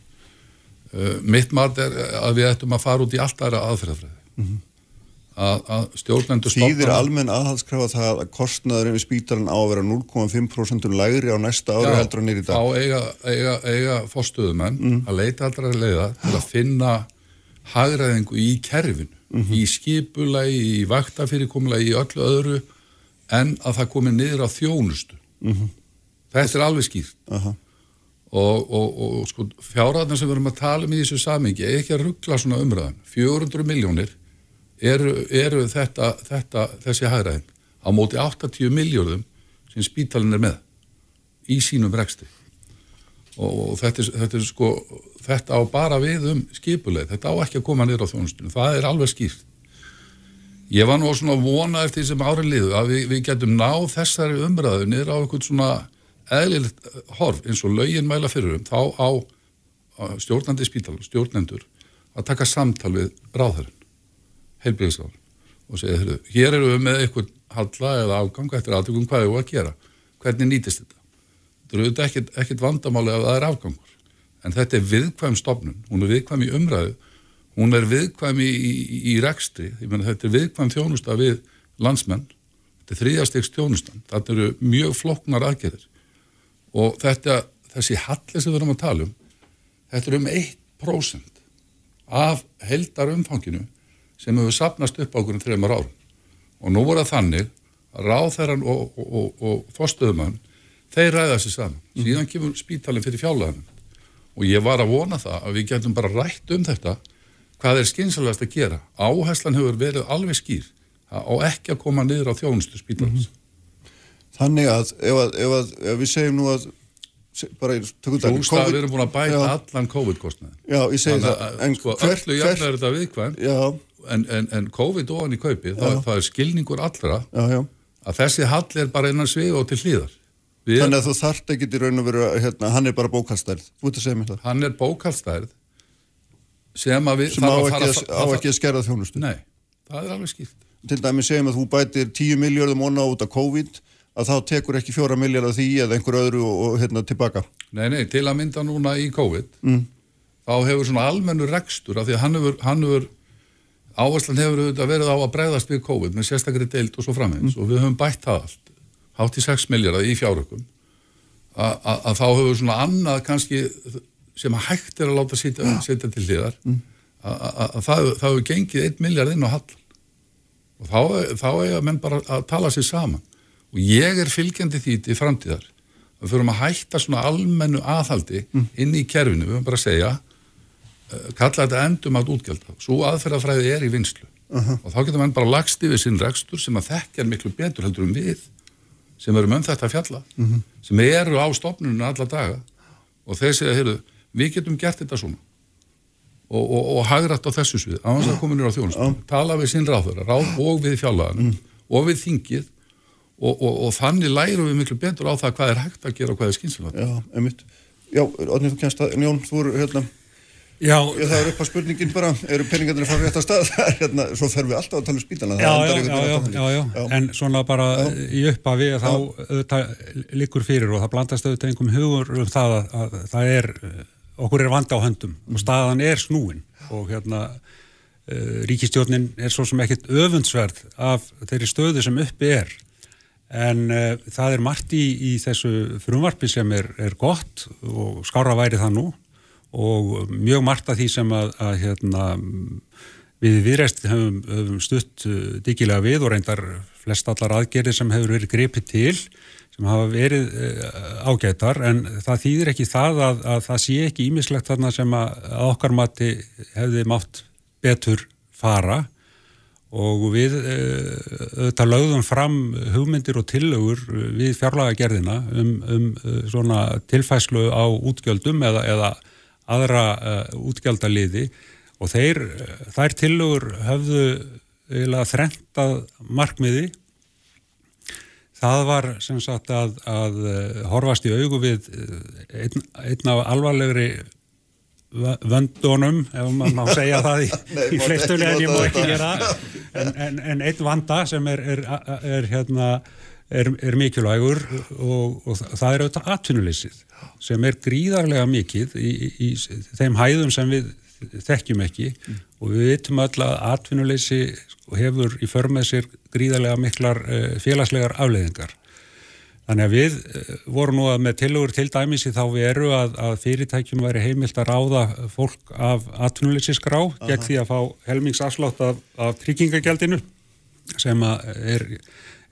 Uh, mitt mat er að við ættum að fara út í allt aðra aðferðafræði. Að, að stjórnendur Þýðir stofnana- almenn aðhaldskrafa það að kostnaðurinn við spítalan á að vera 0,5% lægri á næsta ári heldur en er í dag þá eiga, eiga, eiga fórstöðumenn Mm. að leita allra leiða til að finna hagræðingu í kerfinu, Mhm. í skipulagi, í vaktafyrirkomulagi, í öllu öðru en að það komi niður á þjónustu. Mhm. Þetta er alveg skýrt. Aha. Og, og, og sko, fjárhæðna sem við erum að tala um í þessu samingi ekki að ruggla svona umræðan. 400 miljónir eru, eru þetta, þetta, þessi hagræðin á móti 80 miljóðum sem spítalinn er með í sínum rekstri. Og, þetta, þetta sko þetta á bara við um skipuleið þetta á ekki að koma niður á þjónustunum það er alveg skýrt. Ég var nú svona vona eftir því sem árin liðu að við, við getum náð þessari umræðu niður á eitthvað svona eðlilegt horf eins og lögin mæla fyrir um þá á stjórnandi spítal, stjórnendur að taka samtal við ráðherrin heilbríðisráður og segja, heyrðu, hér eru við með eitthvað halla eða afgang eftir aðtökum hvað er að gera? Hvernig nýtist þetta? Þetta eru auðvitað ekkit, ekkit vandamáli að það er afgangur. En þetta er viðkvæm stofnun hún er viðkvæm í umræðu hún er viðkvæm í, í, í rekstri. Meni, þetta er viðkvæm þjónusta við landsmenn. Þetta er þriðastegst þjónustan. Þetta eru mjög floknar aðgerðir. Og þetta, þessi halli sem við erum að tala um þetta er um 1% af heldar umfanginu sem hefur sapnast upp á okkur um þreymar árum. Og nú voru það þannig að ráðherran og, og, og, og fórstöðumann þeir ræða sér saman. Síðan kemur spítalinn fyrir fjálaðan og ég var að vona það að við getum bara rætt um þetta hvað er skynsalegast að gera. Áherslan hefur verið alveg skýr. Og ekki að koma niður á þjónustu spítalans. Þannig að ef, að, ef, að, ef við segjum nú að bara, tökum Þú stað við erum búin að bæta Já. allan COVID-kostnaði Já, ég segi það sko, hvert- öllu hvert- jafn er þetta viðkvæm Já, en, en, en COVID ofan í kaupi það, það er skilningur allra já, já. að þessi hall er bara innan svið og til hlýðar Við, Þannig að þú þarft ekki í raun og veru hérna, hann er bara bókastærð, þú ert að segja mér það. Hann er bókaldstærð sem að við sem á ekki, að, skerða þjónustu. Nei, það er alveg skýrt. Til dæmi segjum að þú bætir 10 miljardum onna út af COVID að þá tekur ekki 4 miljardar því eða einhver öðru og, og hérna tilbaka. Nei, nei, til að mynda núna í COVID Mm. þá hefur svona almennu rekstur af því að hann hefur, hann hefur áherslan hefur auðvitað verið á að bregðast við COVID með sérstakri deild og svo framvegis. Og við höfum bætt það allt. Hátt í 6 miljardar í fjárökum. Að að- að þá hefur svona annað kannski sem að hægt er að láta setja, setja til hliðar. Að að- að það, það hefur gengið 1 miljard inn á hall. Og þá, þá eiga menn bara að tala sér saman. Og ég er fylgjandi því til framtíðar. Við förum að hætta svona almennu aðhaldi inn í kerfinu, við höfum bara að segja kalla þetta endum að útgjálta svo aðferðafræði er í vinslu og þá getur mann bara lagst yfir sinn rekstur sem að þekkja miklu betur heldur um við sem erum um þetta að fjalla sem eru á stofnunum alla daga. Og þeir segja, heyrðu, við getum gert þetta svona. Og, og, og hagrætt á þessu svið, þess að kominur á þjónustum tala við sinn ráðverða, ráð og við fjallaðanum og við þingið. Og, og, og þannig lærum við miklu betur á það hvað er hægt að gera og hvað er skynsilvægt Já, einmitt. Já, Odni, þú kennst að, Jón, þú eru hérna, Já, já, það er upp á spurningin bara, eru peningarnir að fara rétt að stað? Hérna, svo þarfum við alltaf að tala um spítalana. já, já, já, já, já, já, en svona bara í upphafi þá auðvitað liggur fyrir og það blandast auðvitað einhverjum hugur um það að, að það er, eh, okkur er vanda á höndum og staðan er snúin. Og hérna uh, ríkistjórnin er svo sem ekkit öfundsverð af þeirri stöðu sem uppi er. En uh, það er margt í, í þessu frumvarpi sem er, er gott og skára væri það nú og mjög margt af því sem að, að hérna, við viðreist höfum, höfum stutt uh, diggilega við og reyndar flest allar aðgerðir sem hefur verið gripið til sem hafa verið uh, ágætar en það þýðir ekki það að, að það sé ekki ímislegt þarna sem að, okkar mati hefði mátt betur fara. Og við uh, auðvitað lögðum fram hugmyndir og tillögur við fjárlagagerðina um, um uh, svona tilfæslu á útgjöldum eða, eða aðra uh, útgjaldaliði og þeir, uh, þær tillögur höfðu eiginlega þrentað markmiði. Það var sem sagt að, að uh, horfast í augu við einn, einn af alvarlegri vö- vöndunum, ef maður má segja það í, í fleistunni en ég má ekki gera. En, en, en einn vanda sem er, er, er, hérna, er, er mikilvægur og, og það er auðvitað atvinnuleysið sem er gríðarlega mikið í, í, í þeim hæðum sem við þekkjum ekki og við vitum öll að atvinnuleysi hefur í för með sér gríðarlega miklar uh, félagslegar afleiðingar. Þannig að við uh, vorum nú að með tilugur til dæmis í þá veru að, að fyrirtækjum væri heimilt að ráða fólk af atvinnuleysisgrá gegn því að fá helmingsafslátt af, af tryggingagjaldinu sem að er,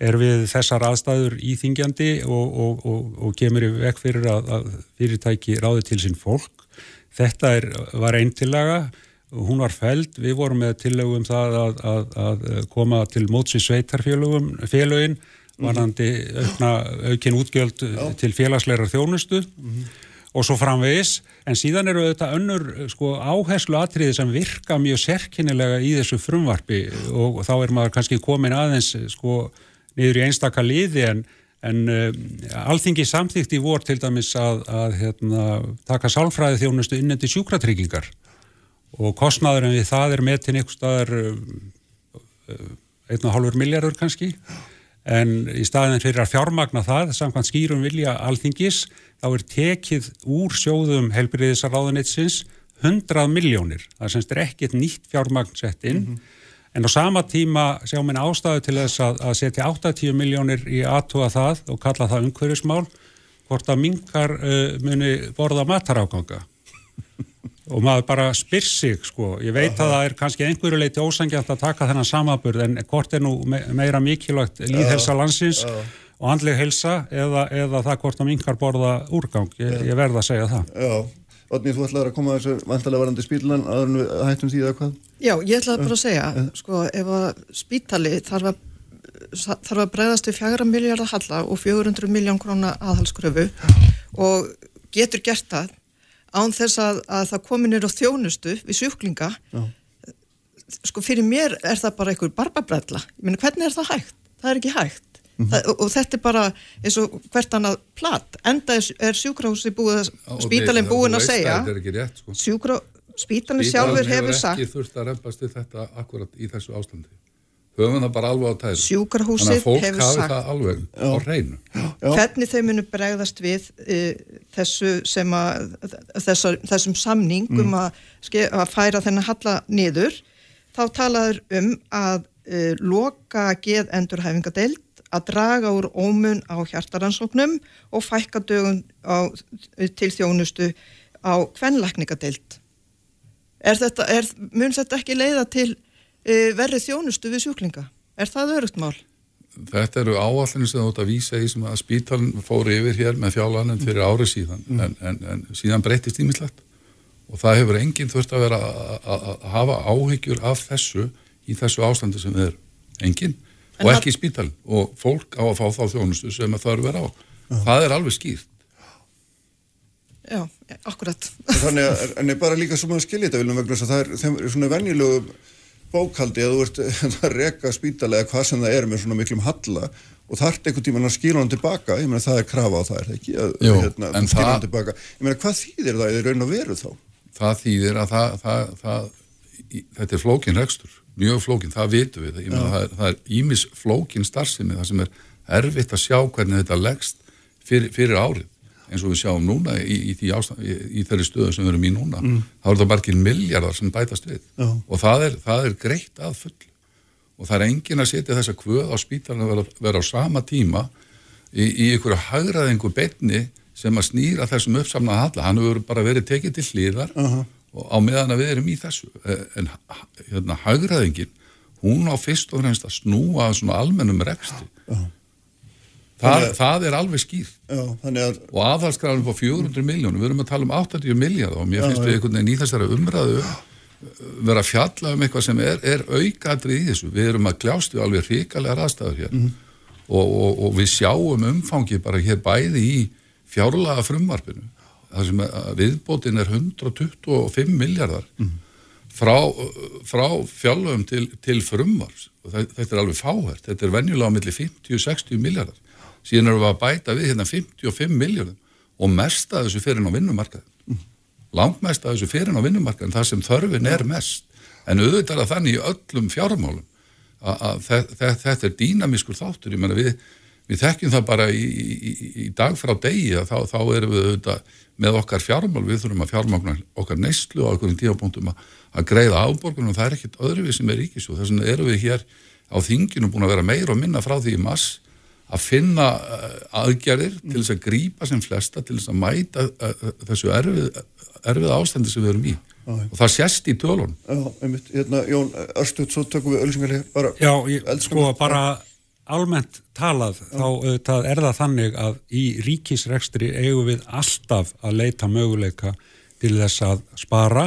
er við þessar aðstæður íþingjandi og, og, og, og kemur í vekk fyrir að, að fyrirtæki ráði til sín fólk. Þetta er, var einn tillaga, hún var feld, við vorum með tillögum það að, að, að koma til mótsi sveitarfélögum, félögin, varandi aukna, aukin útgjöld til félagsleira þjónustu. Og svo framvegis, en síðan eru þetta önnur sko, áherslu atriði sem virka mjög sérkennilega í þessu frumvarpi. Og þá er maður kannski komin aðeins sko, niður í einstaka liði en, en uh, alþingi samþýtt í vor til dæmis að, að hérna, taka sálfræði þjónustu innendi sjúkratryggingar. Og kostnaðurinn við það er metin einhver staðar einn og hálfur miljardur kannski. En í staðin fyrir að fjármagna það samkvæmt skýrum vilja alþingis þá er tekið úr sjóðum helbriðisarráðunitsins 100 miljónir, það semst er ekkert nýtt fjármagn sett inn en á sama tíma sjá minn ástæðu til þess að, að setja 80 miljónir í aðtúa það og kalla það umhverjusmál hvort að minkar uh, muni borða mataráganga. Og maður bara spyr sig sko, ég veit að það er kannski einhverju leiti ósangjant að taka þennan samaburð en hvort er nú me meira mikilvægt líðhelsa landsins og andleg helsa eða, eða það hvort að minkar borða úrgang, ég, ég verð að segja það. Já, Odni, þú ætlaður að koma að þessu vantalega varandi spílunan aður en við hættum því eða hvað? Já, ég ætlaði bara að segja, sko, ef að spítali þarf að, þarf að bregðast við fjagra miljardar halla og 400 miljón króna aðhalskröfu og getur gert það án þess að, að það komi nýr á þjónustu við sjúklinga, Já. sko, fyrir mér er það bara einhver barbabrella. Ég meina, hvernig er það hægt? Það er ekki hægt. Það, og, og þetta er bara eins og hvert annað platt. Enda er, er sjúkrahúsi búið, að- spítalinn búin að segja, Þetta er ekki rétt, sko. sjúkra, spítalinn sjálfur hefur sagt, ekki þurft að reymbast við þetta akkurat í þessu ástandi. Höfum það bara alveg á tæru. Sjúkrahúsið Þannig að fólk hefur hafi sagt- það alveg á hreinu. hvernig þeir munu bregðast við uh, þessu sem að þessar, þessum samningum að, ske, að færa þennan halla niður þá talaður um að uh, loka geð endurhæfingadeild að draga úr ómun á hjartaransóknum og fækka dögum á, til þjónustu á kvenlækningadeild er þetta, er, mun þetta ekki leiða til uh, verri þjónustu við sjúklinga? Er það örugt mál? þetta eru áallinu sem þú átt að vísa í sem að spítalinn fór yfir hér með fjárlanum fyrir árið síðan. En, en, en síðan breytist ímislegt og það hefur enginn þurft að vera að- að að hafa áhyggjur af þessu í þessu ástandi sem við erum enginn. En og það- ekki í spítalinn. Og fólk á að fá þá þjónustu sem að þarf vera á. Það er alveg skýrt Já, akkurat. Þannig að, en er bara líka svo maður skilja þetta viljum vegna þess að það er, þeim er svona venjulegu bókaldi að þú ert að reka spítalega hvað sem það er með svona miklum halla og þarft einhvern tímann að skila hann tilbaka. Ég meina það er krafa á það, er það ekki? Að, Jú, hérna, það- hann tilbaka. Ég meina hvað þýðir það í raun og veru þá? það þýðir að það, það, það þetta er flókin rekstur mjög flókin, það vitum við. Ég meina, það, er- það er ímis flókin starfsemi það sem er erfitt að sjá hvernig þetta leggst fyrir, fyrir árið eins og við sjáum núna í, í, ástand, í, þeirri stöðu sem við erum í núna þá er það margir miljardar sem bætast við. Já. og það er, það er greitt að full og það er engin að setja þessa kvöð á spítalinn að vera, vera á sama tíma í, í ykkur hagraðingu betni sem að snýra þessum uppsamnaða halla, hann hefur bara verið tekið til hlýðar Aha. og á meðan að við erum í þessu. Eh, en hérna, hagraðingin hún á fyrst og fremst að snúa svona almennum reksti það, að- það er alveg skýrt. Að og aðhalsgrafin på 400 miljónum, við erum að tala um 80 miljard og mér finnst við einhvern veginn í þessari umræðu vera að fjalla um eitthvað sem er, er aukatrið í þessu, við erum að kljást við alveg hrikalega raðstæður hér. Mhm. og, og, og við sjáum umfangi bara hér bæði í fjárlaga frumvarpinu það sem viðbótin er 125 miljardar frá, frá fjárlögum til, til frumvars og þetta er alveg fáhært, þetta er venjulega á milli 50-60 miljardar síðan erum við að bæta við hérna 55 miljardum og mest að þessu fyrir á vinnumarkaði langmest að þessu fyrir á vinnumarkaðin þar sem þörfin er mest. En auðvitað það þannig í öllum fjármálum að, að þe þe þetta er dýnamískur þáttur, ég menna við við þekkjum það bara í, í, í- dag frá degi að þá, þá erum við auðvitað með okkar fjármál, við þurfum að fjármagna okkar neyslu á einhverjum tíapunktum að, að greiða afborgunum og það er ekkit öðruvið sem er ríkisjóð, þess vegna erum við hér á þinginu búin að vera meira og minna frá því í mass að finna uh, aðgerðir til þess að grípa sem flesta til þess að mæta uh, þessu erfið, erfið ástandi sem við erum í. Og það sést í tölun Já, einmitt, hérna, Jón, Örstuð, svo tökum við ölsingarlega bara Já, ég, sko bara almennt talað þá auðvitað er það þannig að í ríkisrekstri eigum við alltaf að leita möguleika til þess að spara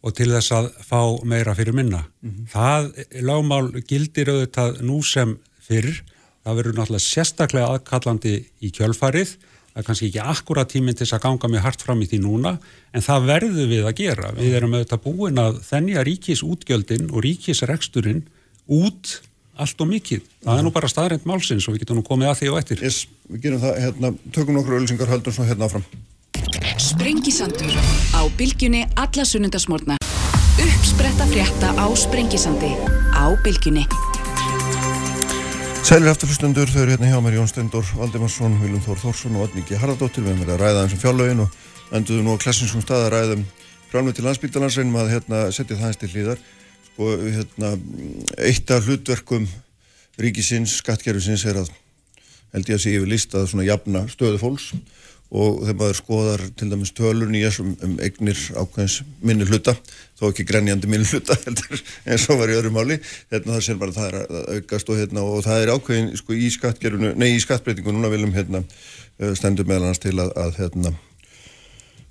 og til þess að fá meira fyrir minna. Það lagmál gildir auðvitað nú sem fyrr. Það verður náttúrulega sérstaklega aðkallandi í kjölfarið. Það er kannski ekki akkurat tíminn til þess að ganga mjög hart fram í því núna, en það verður við að gera. Við erum auðvitað búin að þennja ríkisútgjöldin og ríkisreksturinn út allt og mikið. Það er nú bara staðrænt málsins og við getum nú komið að því og eftir. Yes, við gerum það, hérna, tökum nokkur ölsingar, höldum svo hérna áfram. Sprengisandur á bylgjunni alla sunnundasmórna. Uppspretta frétta á Sprengisandi á bylgjunni. Sælir afturhlustundur, þau eru hérna hjá mér Jón Stendur Valdimarsson, Viljum Þór Þórsson og Odníki Haraldóttir. Við erum verið að ræða eins og fjárlögin og enduðu nú á klassinskum stað að ræðum frálmið til landsbítalans reynum að hérna, setja það eins til hlýðar. Sko, hérna, eitt af hlutverkum ríkisins, skattkerfisins er að held ég að sé yfir list að svona jafna stöðu fólks og þegar maður skoðar til dæmis tölur nýjas um, um eignir ákveðins minni hluta, þó ekki grenjandi minni hluta eins og var í öðru máli hérna það sér bara að það er að aukast og, hérna, og það er ákveðin sko, í skattgerunu nei í skattbreytingu, núna viljum hérna, eh, stendur meðal hans til að, að hérna,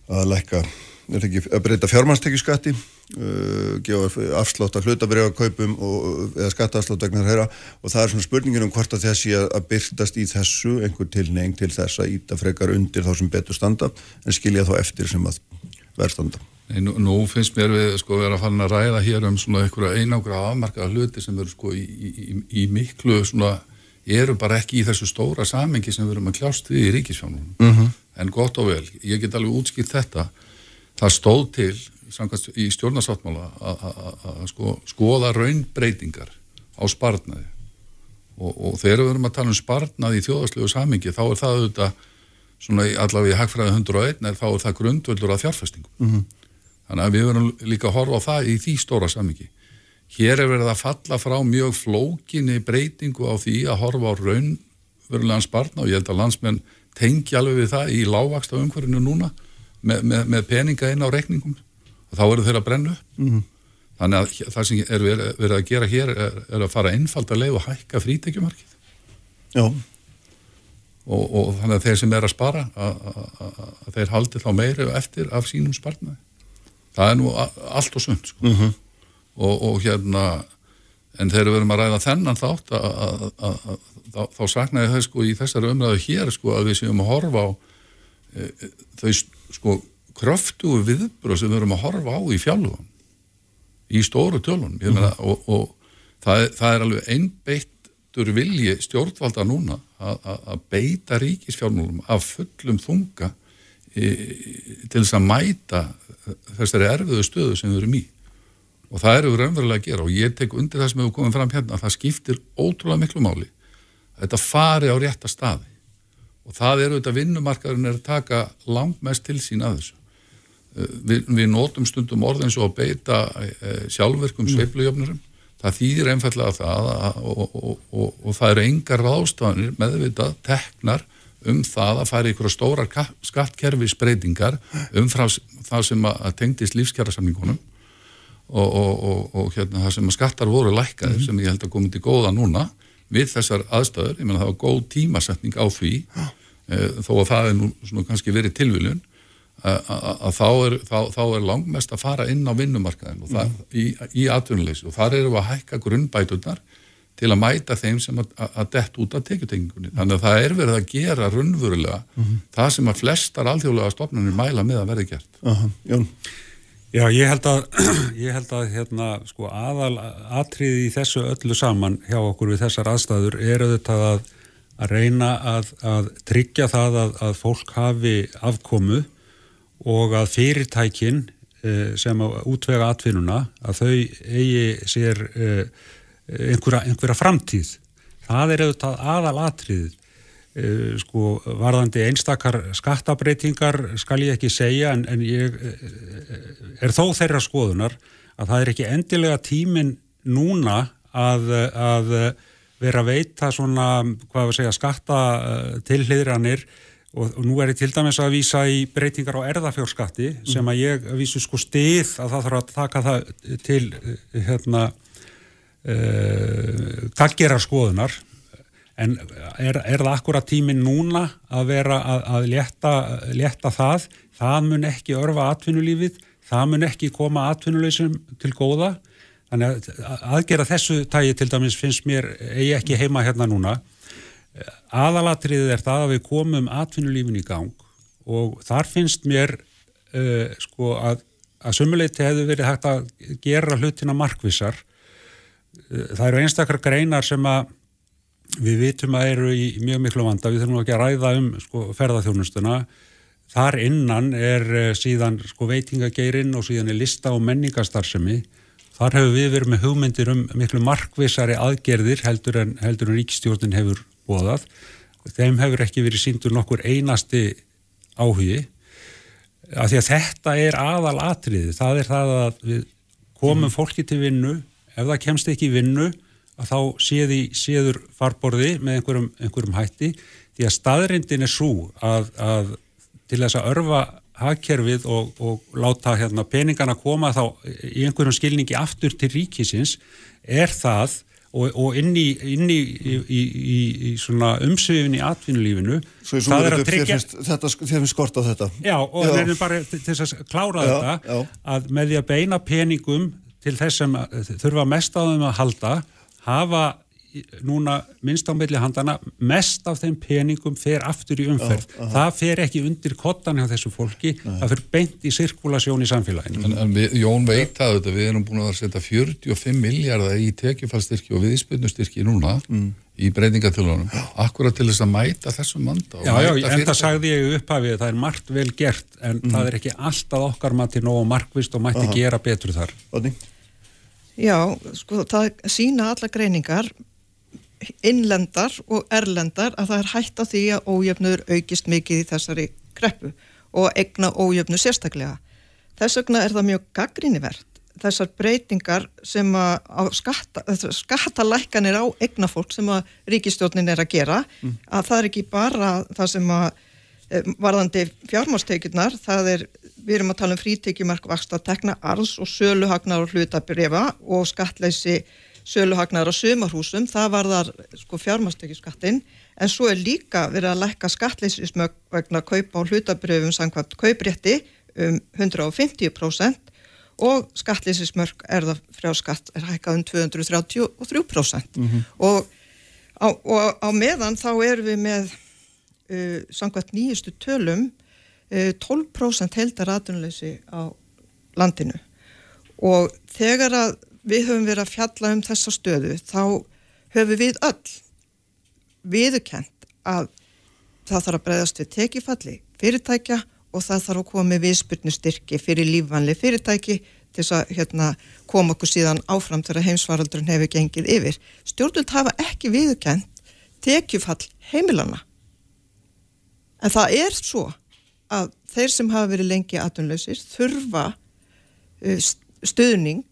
að lækka ekki að breyta fjármannstekjuskatti uh, gefa afslátt að hlutabriða kaupum og, eða skattaafslátt vegna þeirra og það er svona spurningin um hvort að þessi að, að byrtast í þessu einhver tilneying til þess að íta frekar undir þá sem betur standa en skilja þá eftir sem að verðstanda Nei, nú, nú finnst mér við sko vera að fara að ræða hér um svona einhverja einangra afmarkaða hluti sem eru sko í, í, í, í miklu svona, eru bara ekki í þessu stóra samengi sem við erum að kljást við í ríkisfjónunum. Mhm. En gott og vel, ég get alveg útskýrt þetta. Það stóð til samkvæmt, í stjórnarsáttmála að- sko, skoða raunbreytingar á sparnaði og, og þegar við erum að tala um sparnaði í þjóðarslegu samengi þá er það auðvitað svona í- allavega hagfræði 101 er þá er það grundvöldur að fjárfestingum. Mhm. Þannig að við verðum líka að horfa á það í því stóra samingi. Hér er verið að falla frá mjög flókinni breytingu á því að horfa á raunverulegan sparna og ég held að landsmenn tengi alveg við það í lágvaksta umhverfinu núna með, með, með peninga inn á reikningum og þá eru þeir að brenna upp. Mhm. þannig að það sem er verið að gera hér er, er að fara einfald að leið og hækka frítekjumarkið Já, og, og þannig að þeir sem er að spara að, að, að, þeir haldi þá meiri eftir af sínum sparnaði það er nú allt og sund sko. og, og hérna en þegar við erum að ræða þennan þátt að, þá, þá saknaði það sko í þessari umræðu hér sko að við séum að horfa á e, e, þau sko kröftugu viðbröð sem við erum að horfa á í fjálfum í stóru tölunum. Ég meina, og, og það, það er alveg einbeittur vilji stjórnvalda núna að, beita ríkisfjármálum af fullum þunga e, til þess að mæta þessari erfiðu stöðu sem við erum í. Og það eru við raunverulega að gera. Og ég tek undir það sem hefur komið fram hérna að það skiptir ótrúlega miklu máli að þetta fari á rétta staði. Og það eru þetta vinnumarkaðurinn er að taka langt mest til sín að þessu við, við notum stundum orðin svo að beita e, sjálfverkum sveiflujöfnurum. Það þýðir einfallega það að, og, og, og, og það eru engar ráðstafanir meðvitað teknar um það að fara ykkur stórar ka- skattkerfisbreytingar umfram það sem að tengdist lífskjærasamningunum og, og, og, og hérna, það sem að skattar voru lækkaðir sem ég held að komið til góða núna við þessar aðstæður, ég meina það var góð tímasetning á því. E, þó að það er nú kannski verið tilviljun að, þá, er, þá, þá er langmest að fara inn á vinnumarkaðin og það, í, í atvinnuleysi og þar erum við að hækka grunnbæturnar til að mæta þeim sem að, að, dett út af tekjutengingunni. Þannig að það er verið að gera raunverulega það sem að flestar alþjóðlega stofnunir mæla með að verði gert. aha, Jón Já, ég held að, ég held að hérna, sko, aðal atriði í þessu öllu saman hjá okkur við þessar aðstæður er auðvitað að, að reyna að, að tryggja það að, að fólk hafi afkomu og að fyrirtækin eh, sem útvega atvinnuna að þau eigi sér eh, einhverja, einhverja framtíð. Það er auðvitað aðal atriðið. Uh, sko varðandi einstakar skattabreitingar skal ég ekki segja en, en ég er þó þeirra skoðunar að það er ekki endilega tímin núna að, að vera að veita svona, hvað við segja, skatta tilhliðranir og, og nú er ég til dæmis að vísa í breytingar á erðafjórskatti sem að ég vísu sko stið að það þarf að taka það til uh, hérna uh, takkera skoðunar. En er, er það akkurat tíminn núna að vera að, að létta, létta það, það mun ekki örfa atvinnulífið, það mun ekki koma atvinnuleysum til góða. Þannig að aðgera þessu tægi til dæmis finnst mér eigi ekki heima hérna núna aðalatriðið er það að við komum atvinnulífin í gang og þar finnst mér uh, sko að, að sumuleiti hefur verið hægt að gera hlutina markvissar. Það eru einstakar greinar sem að við vitum að eru í mjög miklu vanda, við þurfum ekki að ræða um sko, ferðarþjónustuna þar innan er uh, síðan sko, veitingageirinn og síðan er lista og menningarstarfsemi. Þar hefur við verið með hugmyndir um miklu markvissari aðgerðir heldur en, heldur en ríkistjórnin hefur bóðað þeim hefur ekki verið síndur nokkur einasti áhugi af því að þetta er aðal atriði, það er það að við komum fólki til vinnu. Ef það kemst ekki í vinnu að þá séði, séður farborði með einhverjum, einhverjum hætti. Því að staðrindin er svo að, að til þess að örfa hagkerfið og, og láta hérna, peningana koma þá í einhverjum skilningi aftur til ríkisins er það og, og inn í, inn í, í, í, í svona umsvifin í atvinnulífinu Svo, það er að tryggja þér finnst skort á þetta Já, og Já. það er bara til þess að klára Já, þetta já. að með því að beina peningum til þess sem að- þurfa mest á þeim að halda hafa núna minnst á milli handana mest af þeim peningum fer aftur í umferð. Já, það fer ekki undir kottan hjá þessu fólki það fer beint í sirkulasjón í samfélaginu. En, en við, Jón veit að þetta, við erum búin að setja 45 miljardar í tekjufallstyrki og viðspilnustyrki núna í breytingatölunum, akkurat til þess að mæta þessum manda Já, já, en það sagði ég upphafið, það er margt vel gert en það er ekki alltaf okkar mati nógu markvist og mætti Aha. gera betur þar. Odni? Já, sko, það sína alla greiningar innlendar og erlendar að það er hægt á því að ójöfnur aukist mikið í þessari kreppu og egna ójöfnu sérstaklega. Þess vegna er það mjög gaggrínivert þessar breytingar sem að skatta, skattalækkanir á egna fólk sem að ríkistjórnin er að gera að það er ekki bara það sem að eh, varðandi fjármástekjurnar, það er við erum að tala um frítekjumark vaksta tekna arðs og söluhagnar og hlutabrefa og skattleysi söluhagnar á sumarhúsum, það var þar sko fjármastekjuskattin en svo er líka verið að lækka skattleysismög vegna kaupa á hlutabrefum samkvæmt kauprétti um 150% og skattleysismörk er það frá skatt er hækkað um 233% mm -hmm. og, á, og á meðan þá erum við með uh, samkvæmt nýjustu tölum uh, 12% heldar aðunleysi á landinu og þegar að við höfum verið að fjalla um þessa stöðu þá höfum við öll viðukent að það þarf að breyðast við tekifalli fyrirtækja og það þarf að koma með viðspurnustyrki fyrir lífvanli fyrirtæki til að hérna, koma okkur síðan áfram þegar heimsvaraldurinn hefur gengið yfir. Stjórnvöld hafa ekki viðukent tekifall heimilana. En það er svo að þeir sem hafa verið lengi aðunlausir þurfa uh, stöðning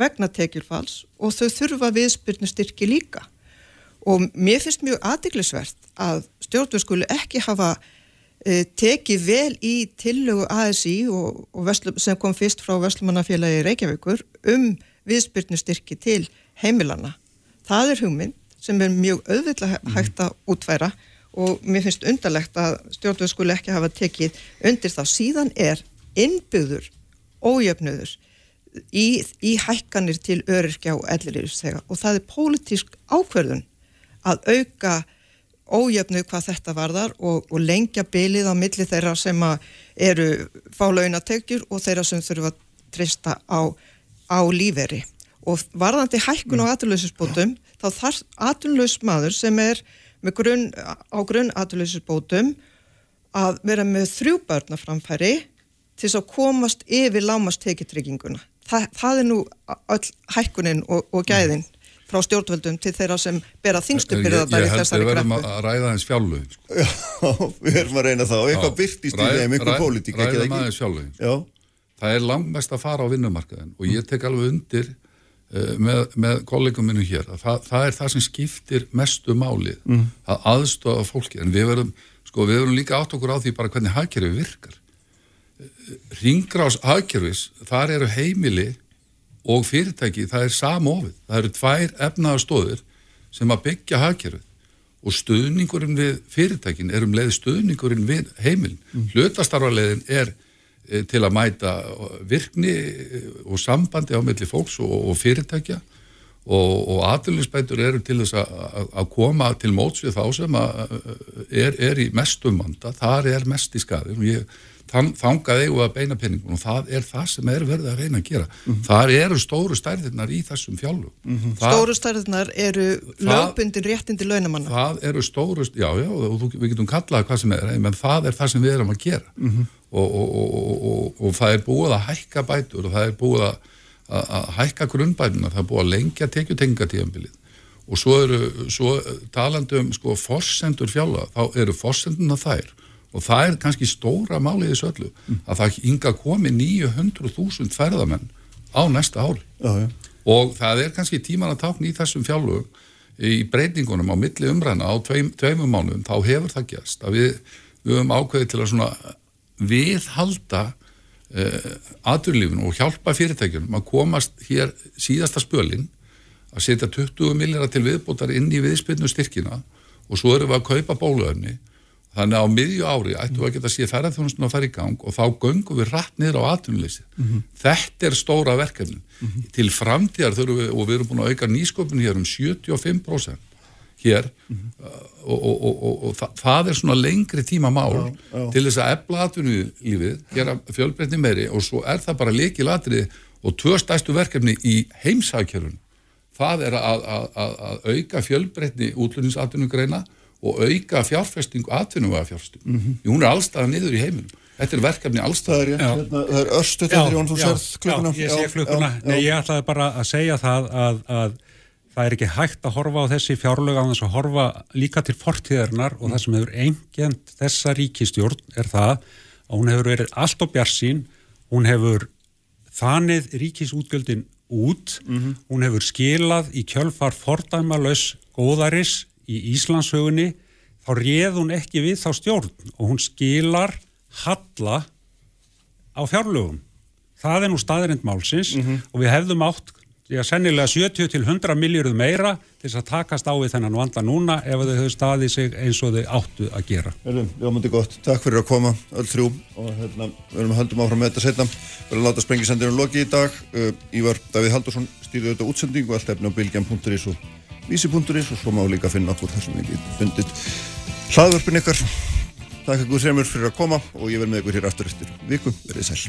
vegna tekjurfalls og þau þurfa viðspyrnustyrki líka. Og mér finnst mjög aðdeglisvert að stjórnvöld skulu ekki hafa e, tekið vel í tillögu ASI og, og veslu, sem kom fyrst frá Vestlumannafélagi Reykjavíkur um viðspyrnustyrki til heimilana. Það er hugmynd sem er mjög auðvitað hægt að útværa og mér finnst undarlegt að stjórnvöld skulu ekki hafa tekið undir þá síðan er innbyggður ójöfnöður í, í hækkanir til öryrkja og ellirýrstega og það er pólitísk ákverðun að auka ójöfnu hvað þetta varðar og, og lengja bylið á milli þeirra sem eru fálaunategjur og þeirra sem þurfa að trista á, á líferi og varðandi hækkun og aturlöysisbótum þá þarf aturlöysmaður sem er grunn, á grunn aturlöysisbótum að vera með þrjú börnaframfæri til þess að komast yfir lámast tekitrygginguna það, það er nú all hækkunin og, og gæðin frá stjórnvöldum til þeirra sem bera þingstu byrðar í þessari greppu. Ég held að við verðum að ræða hans fjállu. Sko. Já, við verðum að reyna það og eitthvað byrtist í þeim, eitthvað pólitík, ekki það ekki? Ræða fjállu. Já. Það er langmest að fara á vinnumarkaðin og ég tek alveg undir uh, með, með kollegum minnum hér að það, það er það sem skiptir mestu málið, mm. að aðstofa fólki, en við verðum, sko, við verðum líka átt okkur á því bara hvernig hagkerfi virkar ringgrás aðgerfis, þar eru heimili og fyrirtæki, það er samofið, það eru tvær efnaðarstóðir sem að byggja hagkerfið. Og stuðningurinn við fyrirtækin er um leið stuðningurinn við heimilin. Mm. Hlutastarfarleiðin er e, til að mæta virkni og sambandi á melli fólks og, og fyrirtækja. Og, og aðlunisbætur eru til þess að koma til móts við þá sem er, er í mestum vanda, þar er mest í skafin og ég þangað eigum að beina penningun og það er það sem er verið að reyna að gera. Mm -hmm. þar eru stóru stærðirnar í þessum fjálfum mm -hmm. Stóru stærðirnar eru lögbundin réttindi launamanna. Það eru stóru, já já og þú, við getum kallað hvað sem er, menn það er það sem við erum að gera. Mm -hmm. og, og, og, og það er búið að hækka bætur og það er búið að, að, að hækka grunnbætuna, það er búið að lengja tekjutengatíðanbilið og svo eru svo talandum sko forsendur fjálfa, þá eru forsenduna þær og það er kannski stóra málið þessu öllu mm. að það hinga komi 900.000 ferðamenn á næsta ári já, já. og það er kannski tíman að tákna í þessum fjálfum í breytingunum á milli umræna á tveim, tveimum mánuðum þá hefur það gæst að við, við höfum ákveðið til að svona viðhalda eh, aðurlífinu og hjálpa fyrirtækjunum að komast hér síðasta spölin að setja 20 milljar til viðbótar inn í viðspilnu styrkina og svo erum við að kaupa bóluöfni Þannig að á miðju ári ættum við að geta síðan ferðarþjónustunum að fara í gang og þá göngum við rætt niður á atvinnuleysi. Mm -hmm. Þetta er stóra verkefni. Mm -hmm. Til framtíðar þurfum við, og við erum búin að auka nýsköpun hér um 75% hér mm -hmm. og, og, og, og það, það er svona lengri tíma mál já, já. til þess að ebla atvinnulífið, gera fjölbreytni meiri og svo er það bara leikil atrið og tvö stæstu verkefni í heimsækjörun. Það er að, að, að, að auka fjölbreytni útlunningsatvinnugreina og auka fjárfestingu atvinnum að fjárfestingu. Mm -hmm. Hún er allstað niður í heiminum. Þetta er verkefni allstað. Það er, hérna, er örstu þetta Jón, þú sérð klukkuna. Já, ég sé klukkuna. Nei, ég ætlaði bara að segja það að, að það er ekki hægt að horfa á þessi fjárlög á þess að horfa líka til fortíðarnar og mm. það sem hefur engjent þessa ríkistjórn er það að hún hefur verið allt á bjarsín, hún hefur þanið ríkisútgjöldin út, mm -hmm. hún hefur skilað í kjölfar fordæmalös góðaris í Íslandshögunni þá réð hún ekki við þá stjórn og hún skilar halla á fjárlögum. Það er nú staðrind málsins og við hefðum átt Já, sennilega 70 til 100 miljörðu meira til þess að takast á við þennan vanda núna ef þau höfðu staðið sig eins og þau áttu að gera. Verðum, ljómandi gott. Takk fyrir að koma, öll þrjú og hérna, við erum að höldum áfram með þetta setna. Við erum að láta sprengisendinu loki í dag. Uh, Ívar Davíð Haldursson stýrði auðvitað útsendingu, allt efni á bilgjan.is og vísi.is og svo má líka finna okkur þar sem við getum fundið hlaðvörpin ykkar. Takk að Guð semur fyrir að koma og ég verð með ykkur hér aftur eftir viku. Verðið sæl.